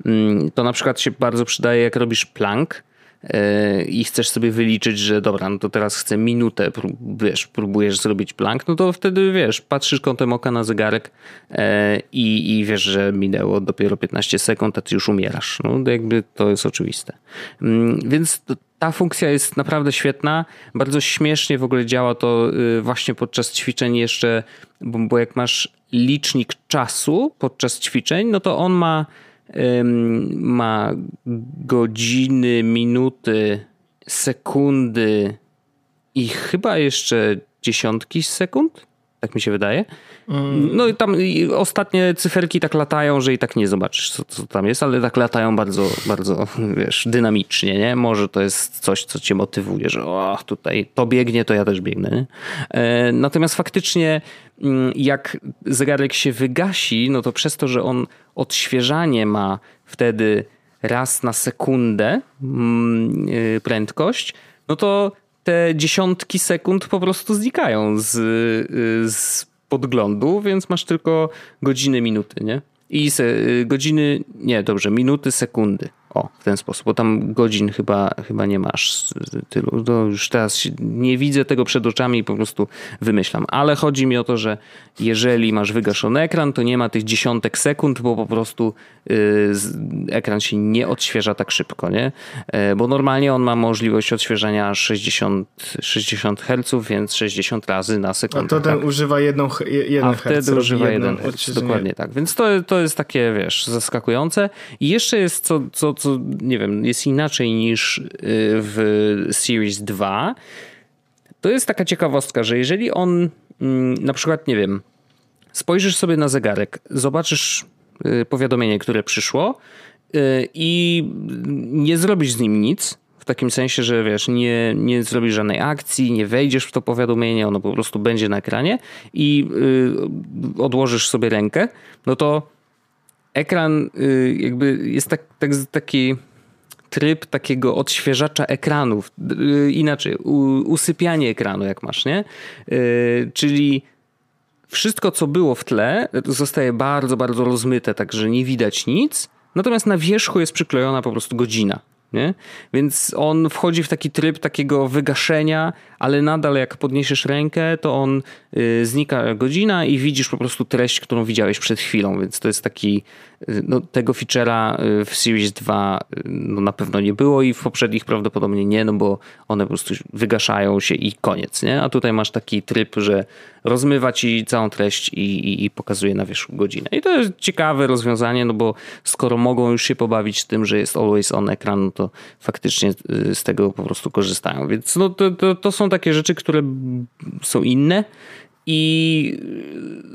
Mm, to na przykład się bardzo przydaje, jak robisz plank, e, i chcesz sobie wyliczyć, że dobra, no to teraz chcę minutę, wiesz, próbujesz zrobić plank, no to wtedy wiesz, patrzysz kątem oka na zegarek e, i, i wiesz, że minęło dopiero 15 sekund, a ty już umierasz. No jakby to jest oczywiste. Mm, więc ta funkcja jest naprawdę świetna. Bardzo śmiesznie w ogóle działa to y, właśnie podczas ćwiczeń jeszcze, bo, jak masz licznik czasu podczas ćwiczeń, no to on ma, ma godziny, minuty, sekundy i chyba jeszcze dziesiątki sekund. Tak mi się wydaje. Mm. No i tam ostatnie cyferki tak latają, że i tak nie zobaczysz, co, co, tam jest, ale tak latają bardzo, bardzo, wiesz, dynamicznie, nie? Może to jest coś, co cię motywuje, że o, tutaj to biegnie, to ja też biegnę. Nie? E, natomiast faktycznie mm, jak zegarek się wygasi, no to przez to, że on odświeżanie ma wtedy raz na sekundę mm, y, prędkość, no to te dziesiątki sekund po prostu znikają z, y, z podglądu, więc masz tylko godziny, minuty, nie? I se, y, godziny, nie, dobrze, minuty, sekundy. O, w ten sposób, bo tam godzin chyba, chyba nie masz tylu. To już teraz nie widzę tego przed oczami i po prostu wymyślam. Ale chodzi mi o to, że jeżeli masz wygaszony ekran, to nie ma tych dziesiątek sekund, bo po prostu yy, ekran się nie odświeża tak szybko, nie? Yy, bo normalnie on ma możliwość odświeżania 60, 60 Hz, więc 60 razy na sekundę. A to ten tak? używa jedną, jeden A wtedy używa jeden herc, dokładnie tak. Więc to, to jest takie, wiesz, zaskakujące. I jeszcze jest co, co co nie wiem, jest inaczej niż y, w Series 2, to jest taka ciekawostka, że jeżeli on mm, na przykład, nie wiem, spojrzysz sobie na zegarek, zobaczysz y, powiadomienie, które przyszło y, i nie zrobisz z nim nic, w takim sensie, że wiesz, nie, nie zrobisz żadnej akcji, nie wejdziesz w to powiadomienie, ono po prostu będzie na ekranie i odłożysz sobie rękę, no to ekran y, jakby jest tak, tak, taki tryb takiego odświeżacza ekranów, y, inaczej, usypianie ekranu jak masz, nie? Y, czyli wszystko co było w tle zostaje bardzo, bardzo rozmyte, tak że nie widać nic, natomiast na wierzchu jest przyklejona po prostu godzina. Nie? Więc on wchodzi w taki tryb takiego wygaszenia, ale nadal jak podniesiesz rękę, to on y, znika godzina i widzisz po prostu treść, którą widziałeś przed chwilą, więc to jest taki, y, no, tego feature'a y, w Series 2 no, na pewno nie było i w poprzednich prawdopodobnie nie, no bo one po prostu wygaszają się i koniec, nie? A tutaj masz taki tryb, że rozmywa ci całą treść i, i, i pokazuje na wierzchu godzinę. I to jest ciekawe rozwiązanie, no bo skoro mogą już się pobawić tym, że jest always on ekran, no to faktycznie z tego po prostu korzystają. Więc no, to, to, to są takie rzeczy, które są inne i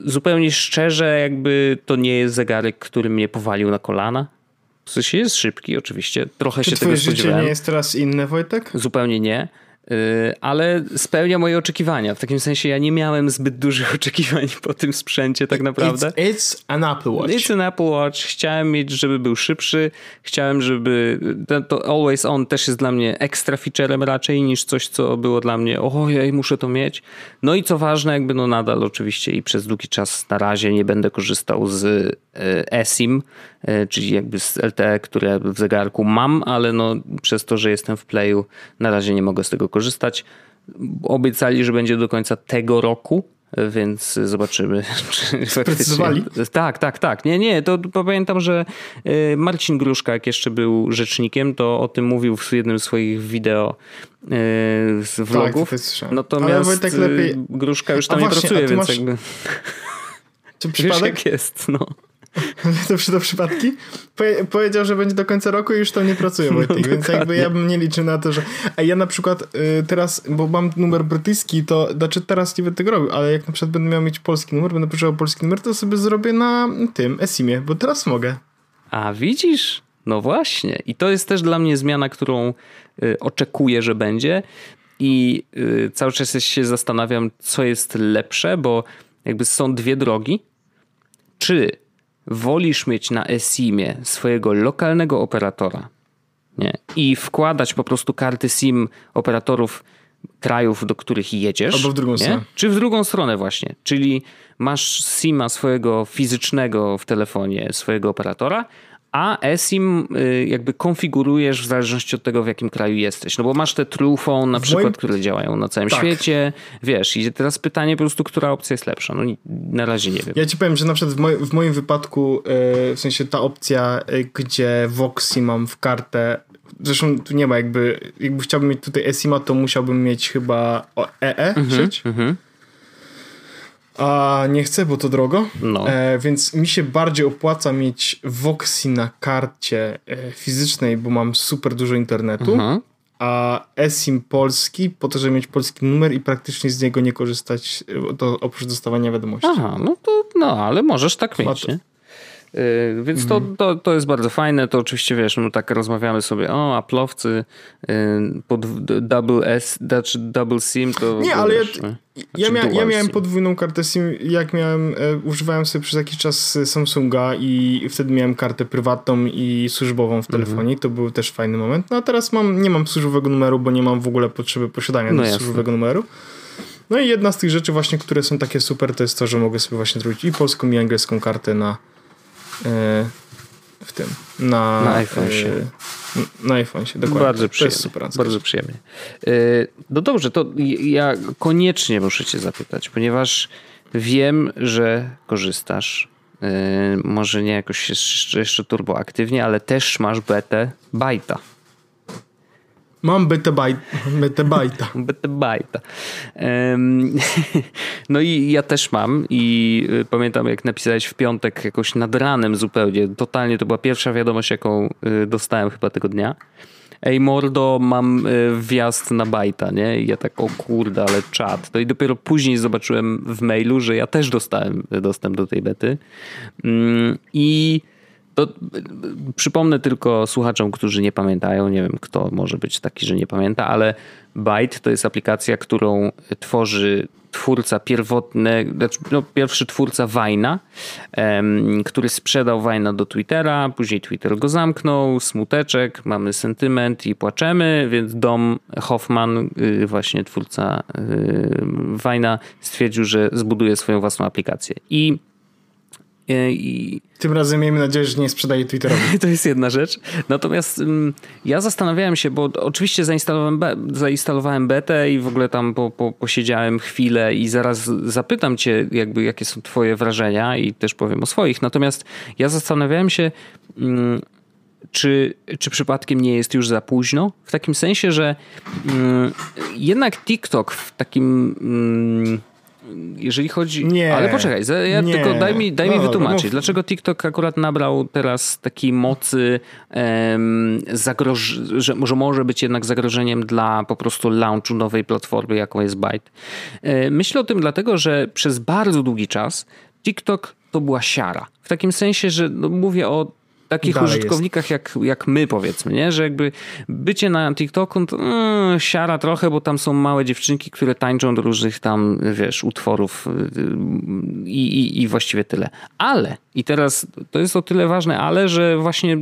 zupełnie szczerze, jakby to nie jest zegarek, który mnie powalił na kolana. W sensie jest szybki, oczywiście. Trochę Czy się tego spodziewałem. życie nie jest teraz inne, Wojtek? Zupełnie nie. Y, ale spełnia moje oczekiwania. W takim sensie ja nie miałem zbyt dużych oczekiwań po tym sprzęcie tak naprawdę. It's, it's an Apple Watch. It's an Apple Watch. Chciałem mieć, żeby był szybszy. Chciałem, żeby to Always On też jest dla mnie ekstra featurem raczej niż coś, co było dla mnie ojej, muszę to mieć. No i co ważne, jakby no nadal oczywiście i przez długi czas na razie nie będę korzystał z y, eSIM, y, czyli jakby z LTE, które w zegarku mam, ale no przez to, że jestem w Playu na razie nie mogę z tego korzystać. Obiecali, że będzie do końca tego roku, więc zobaczymy. Czy Sprecyzowali? Tak, tak, tak. Nie, nie, to pamiętam, że y, Marcin Gruszka, jak jeszcze był rzecznikiem, to o tym mówił w jednym z swoich wideo y, z tak, vlogów. Tak, Natomiast tak lepiej... Gruszka już tam nie pracuje, więc masz... jakby... Czy przypadek? Wiesz, jest, no. To przy to przypadki. powiedział, że będzie do końca roku i już tam nie pracuje no, Wojtek, więc jakby ja bym nie liczył na to, że... A ja na przykład y, teraz, bo mam numer brytyjski, to znaczy teraz nie będę tego robił, ale jak na przykład będę miał mieć polski numer, będę potrzebował polski numer, to sobie zrobię na tym eSIMie, bo teraz mogę. A widzisz? No właśnie. I to jest też dla mnie zmiana, którą y, oczekuję, że będzie. I y, cały czas się zastanawiam, co jest lepsze, bo jakby są dwie drogi. Czy wolisz mieć na eSIMie swojego lokalnego operatora nie? i wkładać po prostu karty SIM operatorów krajów, do których jedziesz. Albo w drugą nie? stronę. Czy w drugą stronę właśnie. Czyli masz SIMa swojego fizycznego w telefonie, swojego operatora, a eSIM y, jakby konfigurujesz w zależności od tego, w jakim kraju jesteś. No bo masz te True Phone na w przykład, moim... które działają na całym tak. świecie. Wiesz, i teraz pytanie po prostu, która opcja jest lepsza. No na razie nie wiem. Ja ci powiem, że na przykład w, moj, w moim wypadku, yy, w sensie ta opcja, yy, gdzie Voxy mam w kartę, zresztą tu nie ma jakby, jakby chciałbym mieć tutaj eSIMa, to musiałbym mieć chyba EE e mhm, sieć. Mhm a nie chcę, bo to drogo. No. E, więc mi się bardziej opłaca mieć Voxy na karcie e, fizycznej, bo mam super dużo internetu. Mhm. A eSIM polski, po to, żeby mieć polski numer i praktycznie z niego nie korzystać, e, to oprócz dostawania wiadomości. Aha, no to, no ale możesz tak mieć, nie? Y, więc mhm. to, to, to jest bardzo fajne. To oczywiście wiesz, no tak rozmawiamy sobie, o, Apple'owcy y, pod double S, znaczy double SIM to. Nie, ale wiesz, ja, ja, mia, ja, miałem podwójną kartę SIM, jak miałem, e, używałem sobie przez jakiś czas Samsunga i wtedy miałem kartę prywatną i służbową w telefonie. Mhm. To był też fajny moment. No a teraz mam, nie mam służbowego numeru, bo nie mam w ogóle potrzeby posiadania no służbowego numeru. No i jedna z tych rzeczy właśnie, które są takie super, to jest to, że mogę sobie właśnie zrobić i polską i angielską kartę na w tym. Na, na iPhone się. Na iPhone się, dokładnie. Bardzo przyjemnie. super bardzo przyjemnie. E, no dobrze, to ja koniecznie muszę cię zapytać, ponieważ wiem, że korzystasz. E, może nie jakoś jeszcze, jeszcze turbo aktywnie, ale też masz betę bajta. Mam betebajta. Betebajta. No i ja też mam i y, pamiętam jak napisałeś w piątek jakoś nad ranem zupełnie, totalnie to była pierwsza wiadomość jaką y, dostałem chyba tego dnia. Ej mordo, mam y, wjazd na bajta, nie? I ja tak, o kurde, ale czat. No i dopiero później zobaczyłem w mailu, że ja też dostałem dostęp do tej bety. Mm, I to, przypomnę tylko słuchaczom, którzy nie pamiętają, nie wiem kto może być taki, że nie pamięta, ale Byte to jest aplikacja, którą tworzy twórca pierwotny, znaczy, no, pierwszy twórca Wajna, który sprzedał Wajna do Twittera, później Twitter go zamknął, smuteczek, mamy sentyment i płaczemy, więc Dom Hoffman, y, właśnie twórca Wajna, stwierdził, że zbuduje swoją własną aplikację. I I... Tym razem miejmy nadzieję, że nie sprzedaje Twitterowi. to jest jedna rzecz. Natomiast um, ja zastanawiałem się, bo oczywiście zainstalowałem, be, zainstalowałem betę i w ogóle tam po, po, posiedziałem chwilę i zaraz zapytam cię, jakby, jakie są twoje wrażenia i też powiem o swoich. Natomiast ja zastanawiałem się, um, czy, czy przypadkiem nie jest już za późno? W takim sensie, że um, jednak TikTok w takim jeżeli chodzi. Nie. Ale poczekaj, ja nie. tylko daj mi, daj no, mi wytłumaczyć, dlaczego TikTok akurat nabrał teraz takiej mocy, um, zagroż, że, że może być jednak zagrożeniem dla po prostu launchu nowej platformy, jaką jest Byte. E, myślę o tym dlatego, że przez bardzo długi czas TikTok to była siara. W takim sensie, że no, mówię o takich użytkownikach jak, jak my powiedzmy, nie? że jakby bycie na TikToku to mm, siara trochę, bo tam są małe dziewczynki, które tańczą do różnych tam, wiesz, utworów y, i, i, i właściwie tyle. Ale, i teraz to jest o tyle ważne, ale, że właśnie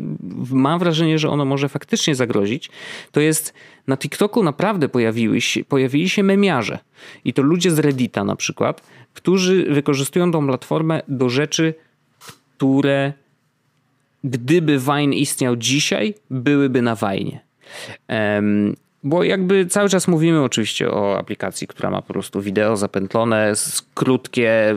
mam wrażenie, że ono może faktycznie zagrozić, to jest na TikToku naprawdę pojawiły się, pojawili się memiarze i to ludzie z Reddita na przykład, którzy wykorzystują tą platformę do rzeczy, które gdyby Wine istniał dzisiaj, byłyby na Wine. Um, bo jakby cały czas mówimy oczywiście o aplikacji, która ma po prostu wideo zapętlone, krótkie,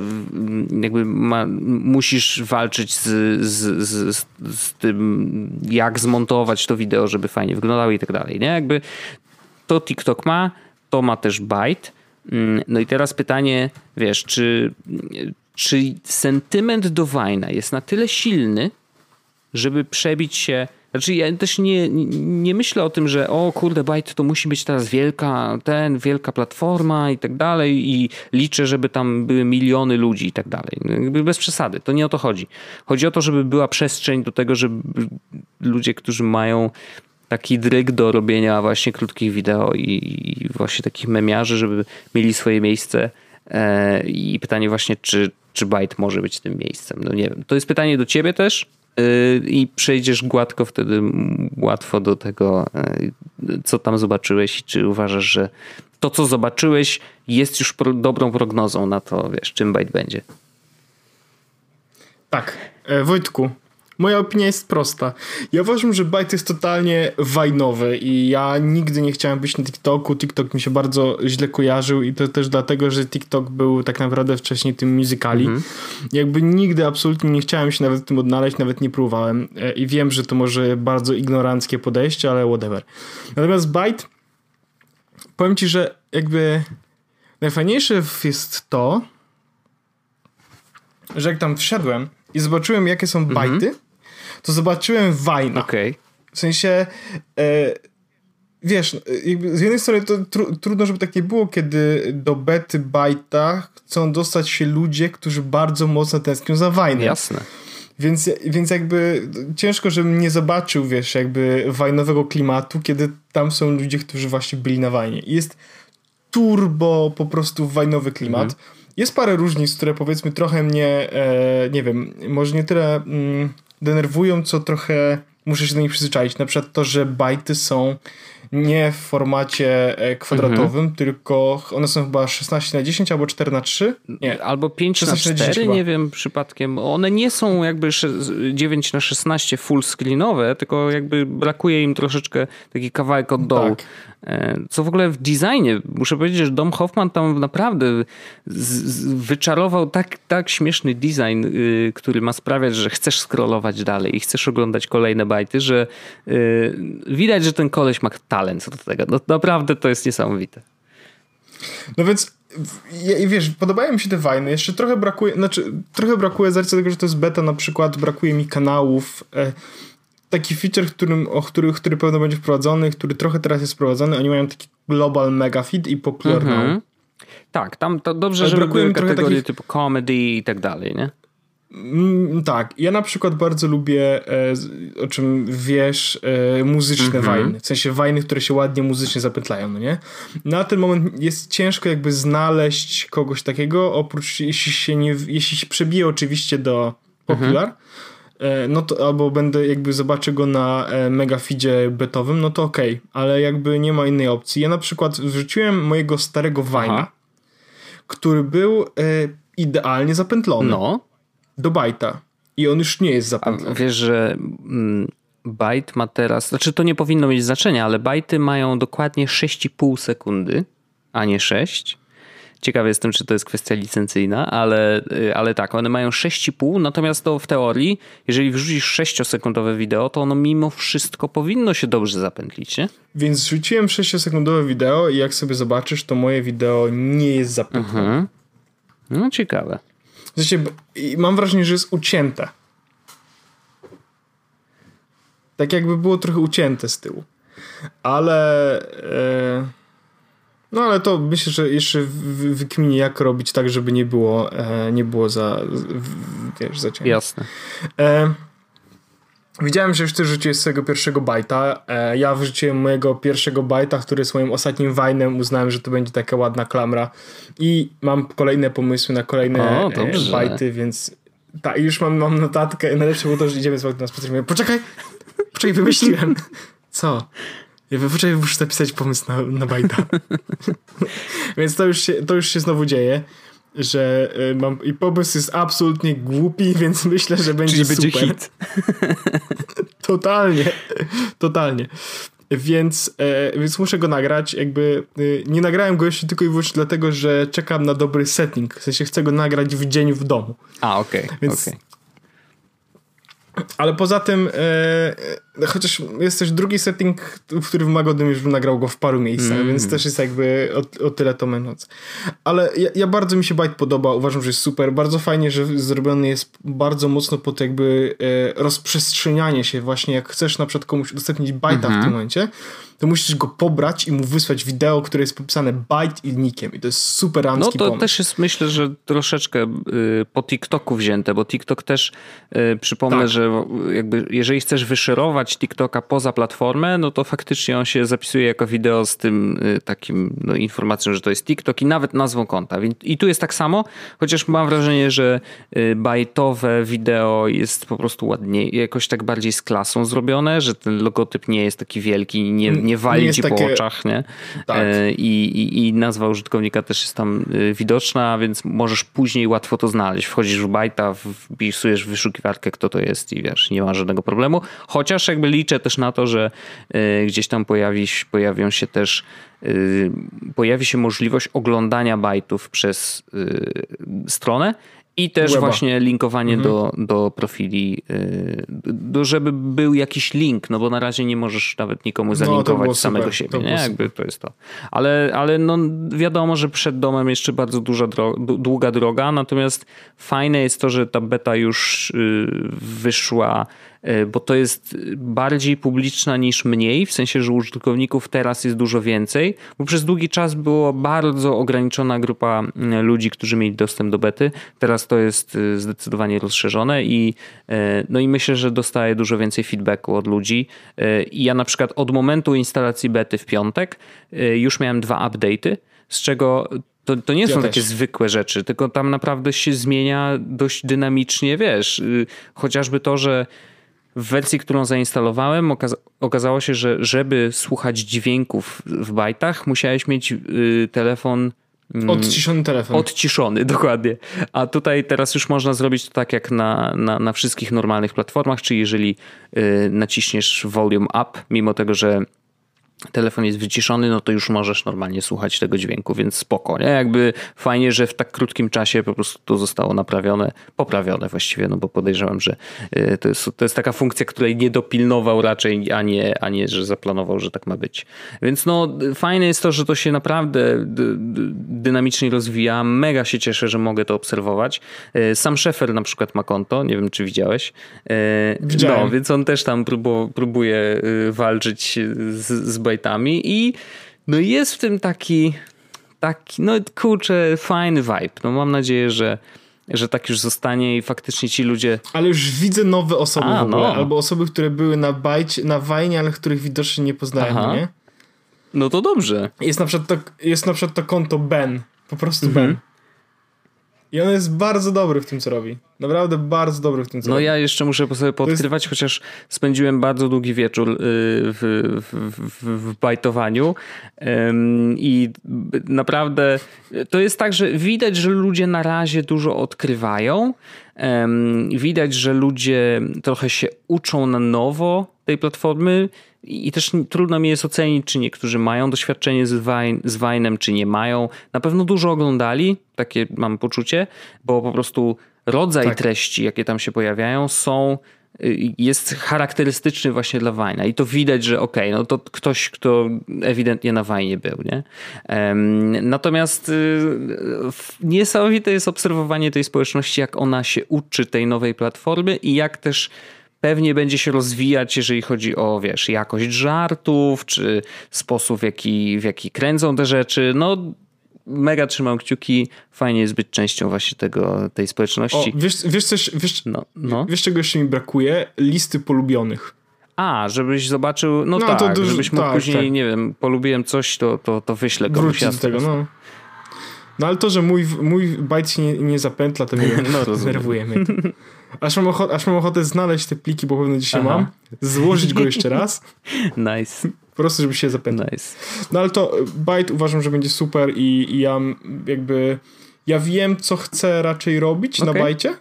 jakby ma, musisz walczyć z, z, z, z, tym, jak zmontować to wideo, żeby fajnie wyglądało i tak dalej. Nie? Jakby to TikTok ma, to ma też Byte. Mm, no i teraz pytanie, wiesz, czy, czy sentyment do Wajna jest na tyle silny, żeby przebić się. Znaczy, ja też nie, nie myślę o tym, że o kurde, Byte to musi być teraz wielka, ten, wielka platforma i tak dalej i liczę, żeby tam były miliony ludzi i tak dalej. Jakby bez przesady, to nie o to chodzi. Chodzi o to, żeby była przestrzeń do tego, żeby ludzie, którzy mają taki dryg do robienia właśnie krótkich wideo i, i właśnie takich memiarzy, żeby mieli swoje miejsce e, i pytanie właśnie, czy, czy Byte może być tym miejscem. No nie wiem. To jest pytanie do ciebie też, i przejdziesz gładko wtedy łatwo do tego, y, co tam zobaczyłeś i czy uważasz, że to, co zobaczyłeś jest już pro, dobrą prognozą na to, wiesz, czym Byte będzie. Tak. E, Wojtku, Moja opinia jest prosta. Ja uważam, że Byte jest totalnie wajnowy i ja nigdy nie chciałem być na TikToku. TikTok mi się bardzo źle kojarzył i to też dlatego, że TikTok był tak naprawdę wcześniej tym musicali. Mhm. Jakby nigdy absolutnie nie chciałem się nawet w tym odnaleźć, nawet nie próbowałem e, i wiem, że to może bardzo ignoranckie podejście, ale whatever. Natomiast Byte powiem ci, że jakby najfajniejsze jest to, że jak tam wszedłem i zobaczyłem, jakie są mhm. bajty, to zobaczyłem Wajna. Okay. W sensie, e, wiesz, z jednej strony to tru, trudno, żeby tak nie było, kiedy do bety bajta chcą dostać się ludzie, którzy bardzo mocno tęsknią za Wajnem. Jasne. Więc, więc jakby ciężko, żebym nie zobaczył, wiesz, jakby wajnowego klimatu, kiedy tam są ludzie, którzy właśnie byli na wajnie. I jest turbo po prostu wajnowy klimat. Mhm. Jest parę różnic, które powiedzmy trochę mnie, e, nie wiem, może nie tyle... Mm, denerwują, co trochę muszę się do nich przyzwyczaić. Na przykład to, że bajty są nie w formacie e, kwadratowym, mhm. tylko one są chyba 16 na 10 albo 4 na 3. Nie. Albo 5 na 4, nie wiem przypadkiem. One nie są jakby 9 na 16 full screenowe, tylko jakby brakuje im troszeczkę taki kawałek od dołu. Tak. E, co w ogóle w designie, muszę powiedzieć, że Dom Hoffman tam naprawdę wyczarował tak, tak śmieszny design, y, który ma sprawiać, że chcesz scrollować dalej i chcesz oglądać kolejne bajty, że y, widać, że ten koleś ma talent do tego. No, naprawdę to jest niesamowite. No więc wiesz, podobają mi się te wajny. Jeszcze trochę brakuje, znaczy trochę brakuje z tego, że to jest beta na przykład, brakuje mi kanałów. Taki feature, którym, o który, który pewno będzie wprowadzony, który trochę teraz jest wprowadzony. Oni mają taki global mega feed i popular mhm. Tak, tam to dobrze, że brakuje były kategorie takich... typu comedy i tak dalej, nie? Mm, tak, ja na przykład bardzo lubię, e, o czym wiesz, e, muzyczne mhm. wajny. W sensie wajny, które się ładnie muzycznie zapętlają, no nie? Na ten moment jest ciężko jakby znaleźć kogoś takiego, oprócz jeśli się nie, jeśli się przebije oczywiście do Popular, mhm. E, no to albo będę jakby zobaczę go na mega feedzie betowym, no to okej, okay, ale jakby nie ma innej opcji. Ja na przykład wrzuciłem mojego starego Wajna, który był idealnie zapętlony. No do bajta. I on już nie jest zapętlony. A wiesz, że mm, bajt ma teraz, znaczy to nie powinno mieć znaczenia, ale bajty mają dokładnie 6,5 sekundy, a nie 6. Ciekawy jestem, czy to jest kwestia licencyjna, ale, y, ale tak, one mają 6,5, natomiast to w teorii, jeżeli wrzucisz 6-sekundowe wideo, to ono mimo wszystko powinno się dobrze zapętlić, nie? Więc wrzuciłem 6-sekundowe wideo i jak sobie zobaczysz, to moje wideo nie jest zapętlone. Mhm. No ciekawe. Sensie, mam wrażenie, że jest ucięte. Tak jakby było trochę ucięte z tyłu. Ale... E, no ale to myślę, że jeszcze wykminie jak robić tak, żeby nie było, e, nie było za, wiesz, za cienko. Jasne. E, Widziałem, że już ty rzuciłeś swojego pierwszego bajta. E, ja wrzuciłem mojego pierwszego bajta, który jest moim ostatnim wajnem. Uznałem, że to będzie taka ładna klamra. I mam kolejne pomysły na kolejne o, e, bajty, więc tak, już mam, mam notatkę. Najlepsze było to, że idziemy z na spacer. Poczekaj, poczekaj, wymyśliłem. Co? Ja poczekaj, muszę zapisać pomysł na, na bajta. więc to już, się, to już się znowu dzieje że y, mam i pomysł jest absolutnie głupi, więc myślę, że będzie Czyli super. będzie hit. totalnie, totalnie. Więc, e, więc muszę go nagrać. Jakby y, nie nagrałem go jeszcze tylko i wyłącznie dlatego, że czekam na dobry setting. W sensie chcę go nagrać w dzień w domu. A, okej. Okay, więc okay. Ale poza tym, e, e, chociaż jest też drugi setting, w którym Magodym już nagrał go w paru miejscach, mm. więc też jest jakby o, o tyle to męczące. Ale ja, ja, bardzo mi się Byte podoba, uważam, że jest super. Bardzo fajnie, że zrobiony jest bardzo mocno pod jakby e, rozprzestrzenianie się właśnie, jak chcesz na przykład komuś udostępnić Byte'a mm -hmm. w tym mhm. momencie, to musisz go pobrać i mu wysłać wideo, które jest popisane byte i nickiem i to jest super No to pomysł. też jest myślę, że troszeczkę y, po TikToku wzięte, bo TikTok też y, przypomnę, tak. że jakby jeżeli chcesz wyszerować TikToka poza platformę, no to faktycznie on się zapisuje jako wideo z tym y, takim no, informacją, że to jest TikTok i nawet nazwą konta. I tu jest tak samo, chociaż mam wrażenie, że bajtowe wideo jest po prostu ładniej, jakoś tak bardziej z klasą zrobione, że ten logotyp nie jest taki wielki, nie, nie wali nie ci takie... po oczach, nie? Tak. E, I, i, I nazwa użytkownika też jest tam e, widoczna, więc możesz później łatwo to znaleźć. Wchodzisz w bajta, wpisujesz w wyszukiwarkę, kto to jest i wiesz, nie ma żadnego problemu. Chociaż jakby liczę też na to, że e, gdzieś tam pojawi, pojawią się też pojawi się możliwość oglądania bajtów przez stronę i też Weba. właśnie linkowanie mhm. do, do profili, y, do, żeby był jakiś link, no bo na razie nie możesz nawet nikomu no, zalinkować no, samego super. siebie, nie? Jakby to jest to. Ale, ale no wiadomo, że przed domem jeszcze bardzo duża droga, długa droga, natomiast fajne jest to, że ta beta już y, wyszła bo to jest bardziej publiczna niż mniej, w sensie, że użytkowników teraz jest dużo więcej, bo przez długi czas była bardzo ograniczona grupa mm, ludzi, którzy mieli dostęp do bety. Teraz to jest y, zdecydowanie rozszerzone i, e, no i myślę, że dostaję dużo więcej feedbacku od ludzi. E, I ja na przykład od momentu instalacji bety w piątek już miałem dwa update'y, z czego to, to nie ja są też. takie zwykłe rzeczy, tylko tam naprawdę się zmienia dość dynamicznie, wiesz, y, chociażby to, że w wersji, którą zainstalowałem, okaza okazało się, że żeby słuchać dźwięków w bajtach, musiałeś mieć y, telefon. Mm, odciszony telefon. Odciszony, dokładnie. A tutaj teraz już można zrobić to tak jak na, na, na wszystkich normalnych platformach, czyli jeżeli y, naciśniesz volume up, mimo tego, że telefon jest wyciszony, no to już możesz normalnie słuchać tego dźwięku, więc spoko, nie? Jakby fajnie, że w tak krótkim czasie po prostu to zostało naprawione, poprawione właściwie, no bo podejrzewam, że y, to jest, to jest taka funkcja, której nie dopilnował raczej, a nie, a nie, że zaplanował, że tak ma być. Więc no fajne jest to, że to się naprawdę dynamicznie rozwija, mega się cieszę, że mogę to obserwować. Y, sam Szefer na przykład ma konto, nie wiem czy widziałeś. Y, Widziałem. No, więc on też tam próbuje walczyć z, z bajtami i no jest w tym taki, taki no kurczę, fajny vibe. No mam nadzieję, że że tak już zostanie i faktycznie ci ludzie... Ale już widzę nowe osoby A, w ogóle, no. albo osoby, które były na bajcie, na wajnie, ale których widocznie nie poznałem, Aha. nie? No to dobrze. Jest na przykład to, jest na przykład to konto Ben, po prostu mhm. Ben. I on jest bardzo dobry w tym, co robi. Naprawdę bardzo dobry w tym, co no robi. ja jeszcze muszę sobie podkrywać, jest... chociaż spędziłem bardzo długi wieczór y, w, w, w, w bajtowaniu i naprawdę to jest tak, że widać, że ludzie na razie dużo odkrywają. Widać, że ludzie trochę się uczą na nowo tej platformy i też trudno mi jest ocenić, czy niektórzy mają doświadczenie z, Vine, z Vine'em, czy nie mają. Na pewno dużo oglądali, takie mam poczucie, bo po prostu rodzaj tak. treści, jakie tam się pojawiają, są y, jest charakterystyczny właśnie dla Wajna i to widać, że okej, okay, no to ktoś, kto ewidentnie na Wajnie był, nie? natomiast y, niesamowite jest obserwowanie tej społeczności, jak ona się uczy tej nowej platformy i jak też pewnie będzie się rozwijać, jeżeli chodzi o, wiesz, jakość żartów, czy sposób, w jaki, w jaki kręcą te rzeczy. No, mega trzymam kciuki. Fajnie jest być częścią właśnie tego, tej społeczności. O, wiesz, wiesz coś, wiesz, no, no. wiesz czego jeszcze mi brakuje? Listy polubionych. A, żebyś zobaczył, no, no tak, to dużo, żebyś mógł tak, później, tak. nie wiem, polubiłem coś, to, to, to wyślę komuś. Wrócić do tego, no. No ale to, że mój, mój bajt się nie, nie zapętla, to mnie no, denerwuje mnie. Aż mam, ochotę, aż mam ochotę znaleźć te pliki, bo pewnie dzisiaj Aha. mam, złożyć go jeszcze raz. nice. Po prostu, żeby się zapętlić. Nice. No ale to Byte uważam, że będzie super i, i ja jakby ja wiem, co chcę raczej robić okay. na bajcie.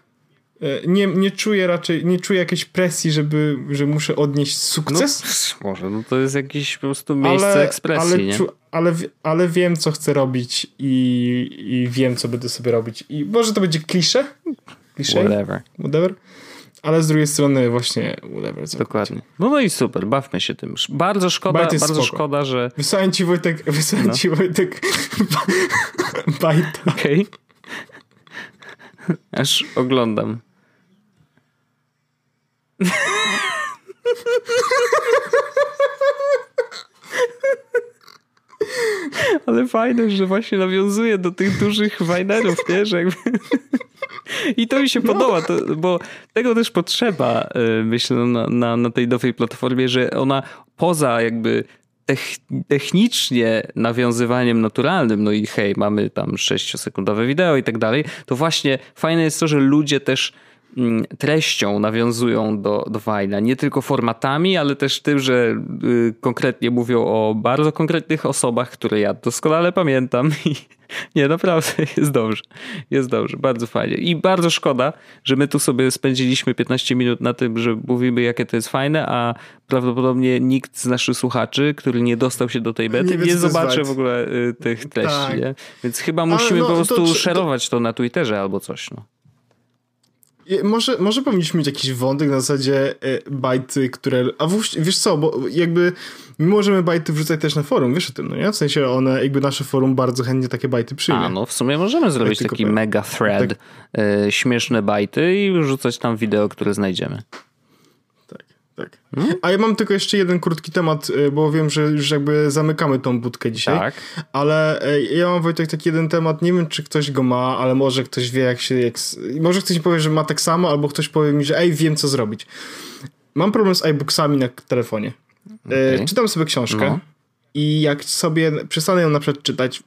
E, nie, nie czuję raczej, nie czuję jakiejś presji, żeby, że muszę odnieść sukces. No, może, no to jest jakieś po prostu miejsce ale, ekspresji, ale, nie? ale, ale wiem, co chcę robić i, i wiem, co będę sobie robić. I może to będzie klisze, klisze. Whatever. Whatever. Ale z drugiej strony właśnie whatever. Dokładnie. No, no i super, bawmy się tym. Bardzo szkoda, bardzo spoko. szkoda, że... Wysłałem ci Wojtek, wysłałem no. ci Wojtek bajta. Okej. Okay. Aż oglądam. Ale fajne, że właśnie nawiązuje do tych dużych wajnerów, nie? Że jakby... I to mi się podoba, to, bo tego też potrzeba, y, myślę, na, na, na tej nowej platformie, że ona poza jakby technicznie nawiązywaniem naturalnym, no i hej, mamy tam 6-sekundowe wideo i tak dalej, to właśnie fajne jest to, że ludzie też treścią nawiązują do, do Wajna. Nie tylko formatami, ale też tym, że y, konkretnie mówią o bardzo konkretnych osobach, które ja doskonale pamiętam. I nie, naprawdę jest dobrze. Jest dobrze, bardzo fajnie. I bardzo szkoda, że my tu sobie spędziliśmy 15 minut na tym, że mówimy, jakie to jest fajne, a prawdopodobnie nikt z naszych słuchaczy, który nie dostał się do tej bety, nie, nie zobaczy w ogóle y, tych treści. Tak. Więc chyba musimy no, po prostu to, szerować to na Twitterze albo coś. No. Może, może powinniśmy mieć jakiś wątek na zasadzie e, bajty, które. A wiesz co, bo jakby my możemy bajty wrzucać też na forum, wiesz o tym, no nie? W sensie one, jakby nasze forum bardzo chętnie takie bajty przyjmie. A, no w sumie możemy zrobić tak taki mega thread, tak. y, śmieszne bajty i wrzucać tam wideo, które znajdziemy. Tak. Hmm? A ja mam tylko jeszcze jeden krótki temat, y, bo wiem, że już jakby zamykamy tą budkę dzisiaj. Tak. Ale y, ja mam Wojtek taki jeden temat, nie wiem czy ktoś go ma, ale może ktoś wie jak się... Jak, może ktoś mi powie, że ma tak samo, albo ktoś powie mi, że ej, wiem co zrobić. Mam problem z iBooksami na telefonie. Y, okay. Czytam sobie książkę. No. I jak sobie przestanę ją na przykład czytać,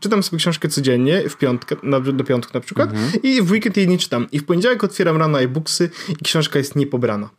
czytam sobie książkę codziennie, w piątkę, na, do piątku na przykład, mhm. i w weekend jej nie czytam. I w poniedziałek otwieram rano iBooksy i książka jest niepobrana.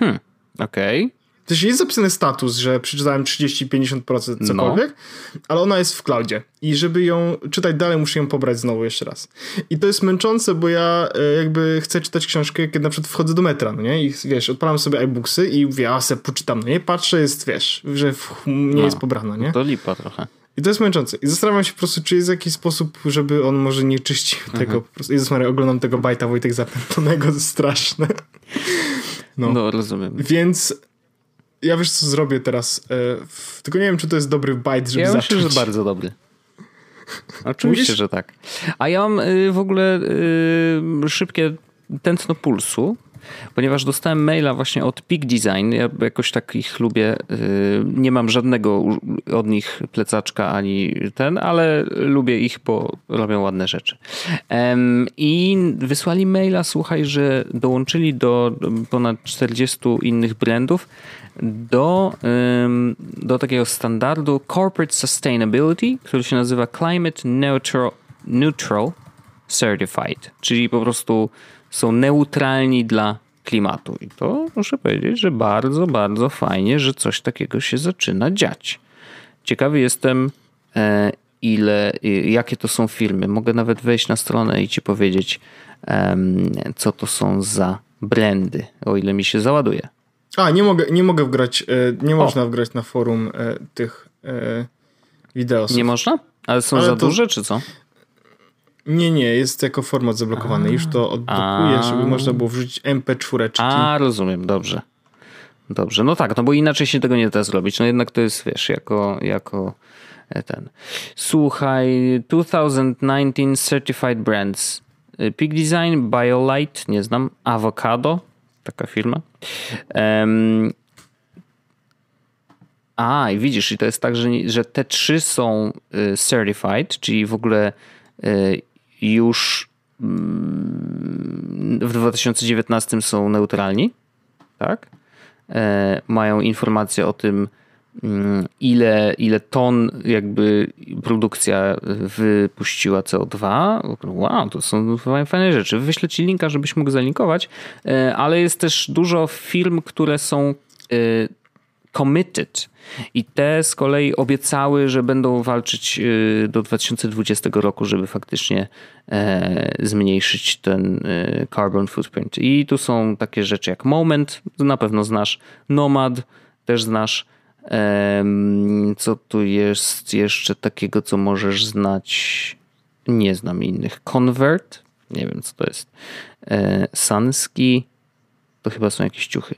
Hmm, okej. Okay. Też jest zapisany status, że przeczytałem 30-50% no. cokolwiek, no. ale ona jest w cloudzie. I żeby ją czytać dalej, muszę ją pobrać znowu jeszcze raz. I to jest męczące, bo ja e, jakby chcę czytać książkę, kiedy na przykład wchodzę do metra, no nie? I wiesz, odpalam sobie iBooksy i mówię, a se poczytam, no nie? Patrzę, jest, wiesz, że nie no, jest pobrana, nie? To lipa trochę. I to jest męczące. I zastanawiam się po prostu, czy jest jakiś sposób, żeby on może nie czyścił mhm. tego. Po prostu, Jezus Maria, oglądam tego bajta Wojtek zapętlonego, to straszne. No, no rozumiem. Więc ja wiesz, co zrobię teraz. E, tylko nie wiem, czy to jest dobry bite, żeby ja zacząć. myślę, że bardzo dobry. Oczywiście, Mówisz? że tak. A ja mam y, w ogóle y, szybkie tętno pulsu. Ponieważ dostałem maila właśnie od Peak Design. Ja jakoś tak ich lubię. Y, nie mam żadnego od nich plecaczka ani ten, ale lubię ich, bo robią ładne rzeczy. I wysłali maila, słuchaj, że dołączyli do ponad 40 innych brandów do, do takiego standardu Corporate Sustainability, który się nazywa Climate Neutral, Neutral Certified, czyli po prostu są neutralni dla klimatu. I to muszę powiedzieć, że bardzo, bardzo fajnie, że coś takiego się zaczyna dziać. Ciekawy jestem, e, ile, jakie to są firmy. Mogę nawet wejść na stronę i ci powiedzieć, co to są za brandy, o ile mi się załaduje. A, nie mogę, nie mogę wgrać, e, nie można o. wgrać na forum e, tych wideo. Nie można? Ale są Ale za to... duże, czy co? Nie, nie, jest jako format zablokowany. A, Już to odblokuję, żeby można było wrzucić MP4. A, rozumiem, dobrze. Dobrze, no tak, no bo inaczej się tego nie da zrobić. No jednak to jest, wiesz, jako, jako e, ten. Słuchaj, 2019 Certified Brands. E, Peak Design, BioLite, nie znam, Avocado, taka firma. Um, a, i widzisz, i to jest tak, że, że te trzy są e, certified, czyli w ogóle już mm, w 2019 są neutralni, tak? E, mają informacje o tym, mm, ile, ile ton jakby produkcja wypuściła CO2. Wow, to są fajne rzeczy. Wyślę ci linka, żebyś mógł zalinkować, e, ale jest też dużo firm, które są e, committed i te z kolei obiecały, że będą walczyć y, do 2020 roku, żeby faktycznie e, zmniejszyć ten e, carbon footprint. I tu są takie rzeczy jak Moment, na pewno znasz, Nomad też znasz. Co tu jest jeszcze takiego, co możesz znać? Nie znam innych. Convert, nie wiem co to jest. E, Sanski, to chyba są jakieś ciuchy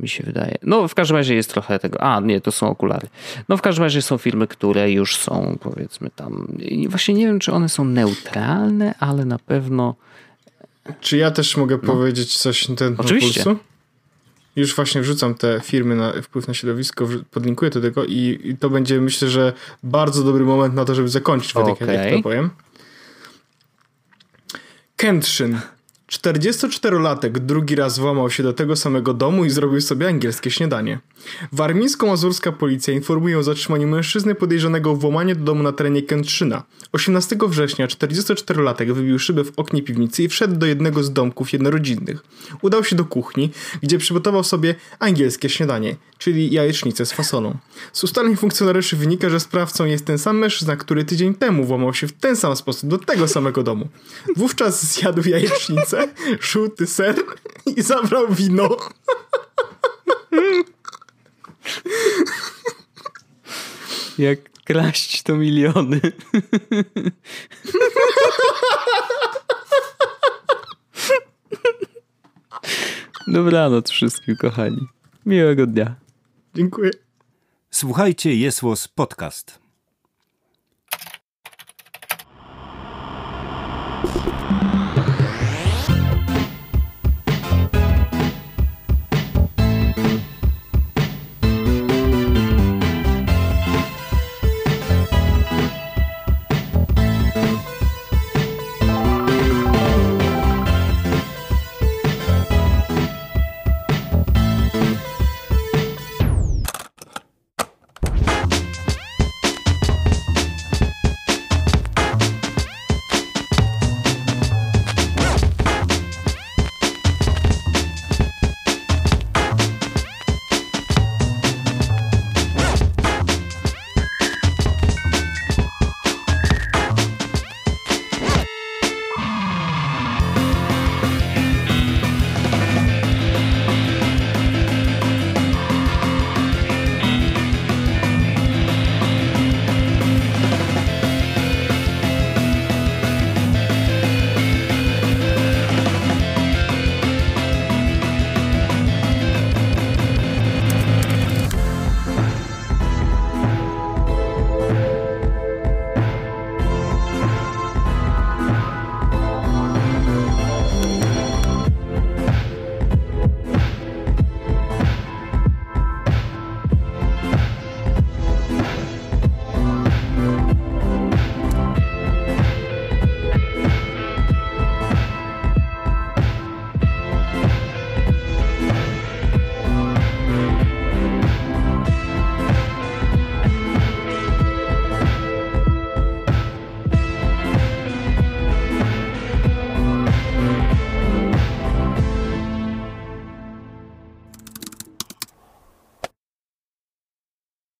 mi się wydaje. No w każdym razie jest trochę tego. A, nie, to są okulary. No w każdym razie są filmy, które już są powiedzmy tam. Właśnie nie wiem, czy one są neutralne, ale na pewno. Czy ja też mogę no. powiedzieć coś na ten Oczywiście. Pulsu? Już właśnie wrzucam te firmy na wpływ na środowisko, podlinkuję do tego i, i to będzie myślę, że bardzo dobry moment na to, żeby zakończyć Wedek, okay. jak to powiem. Kenshin. 44-latek drugi raz włamał się do tego samego domu i zrobił sobie angielskie śniadanie. Warmińsko-mazurska policja informuje o zatrzymaniu mężczyzny podejrzanego o włamanie do domu na terenie Kętrzyna. 18 września 44-latek wybił szybę w oknie piwnicy i wszedł do jednego z domków jednorodzinnych. Udał się do kuchni, gdzie przygotował sobie angielskie śniadanie, czyli jajecznicę z fasolą. Z ustaleń funkcjonariuszy wynika, że sprawcą jest ten sam mężczyzna, który tydzień temu włamał się w ten sam sposób do tego samego domu. Wówczas zjadł jajecznicę, żółty ser i zabrał wino. Jak kraść to miliony. Dobranoc wszystkim, kochani. Miłego dnia. Dziękuję. Słuchajcie, jest podcast.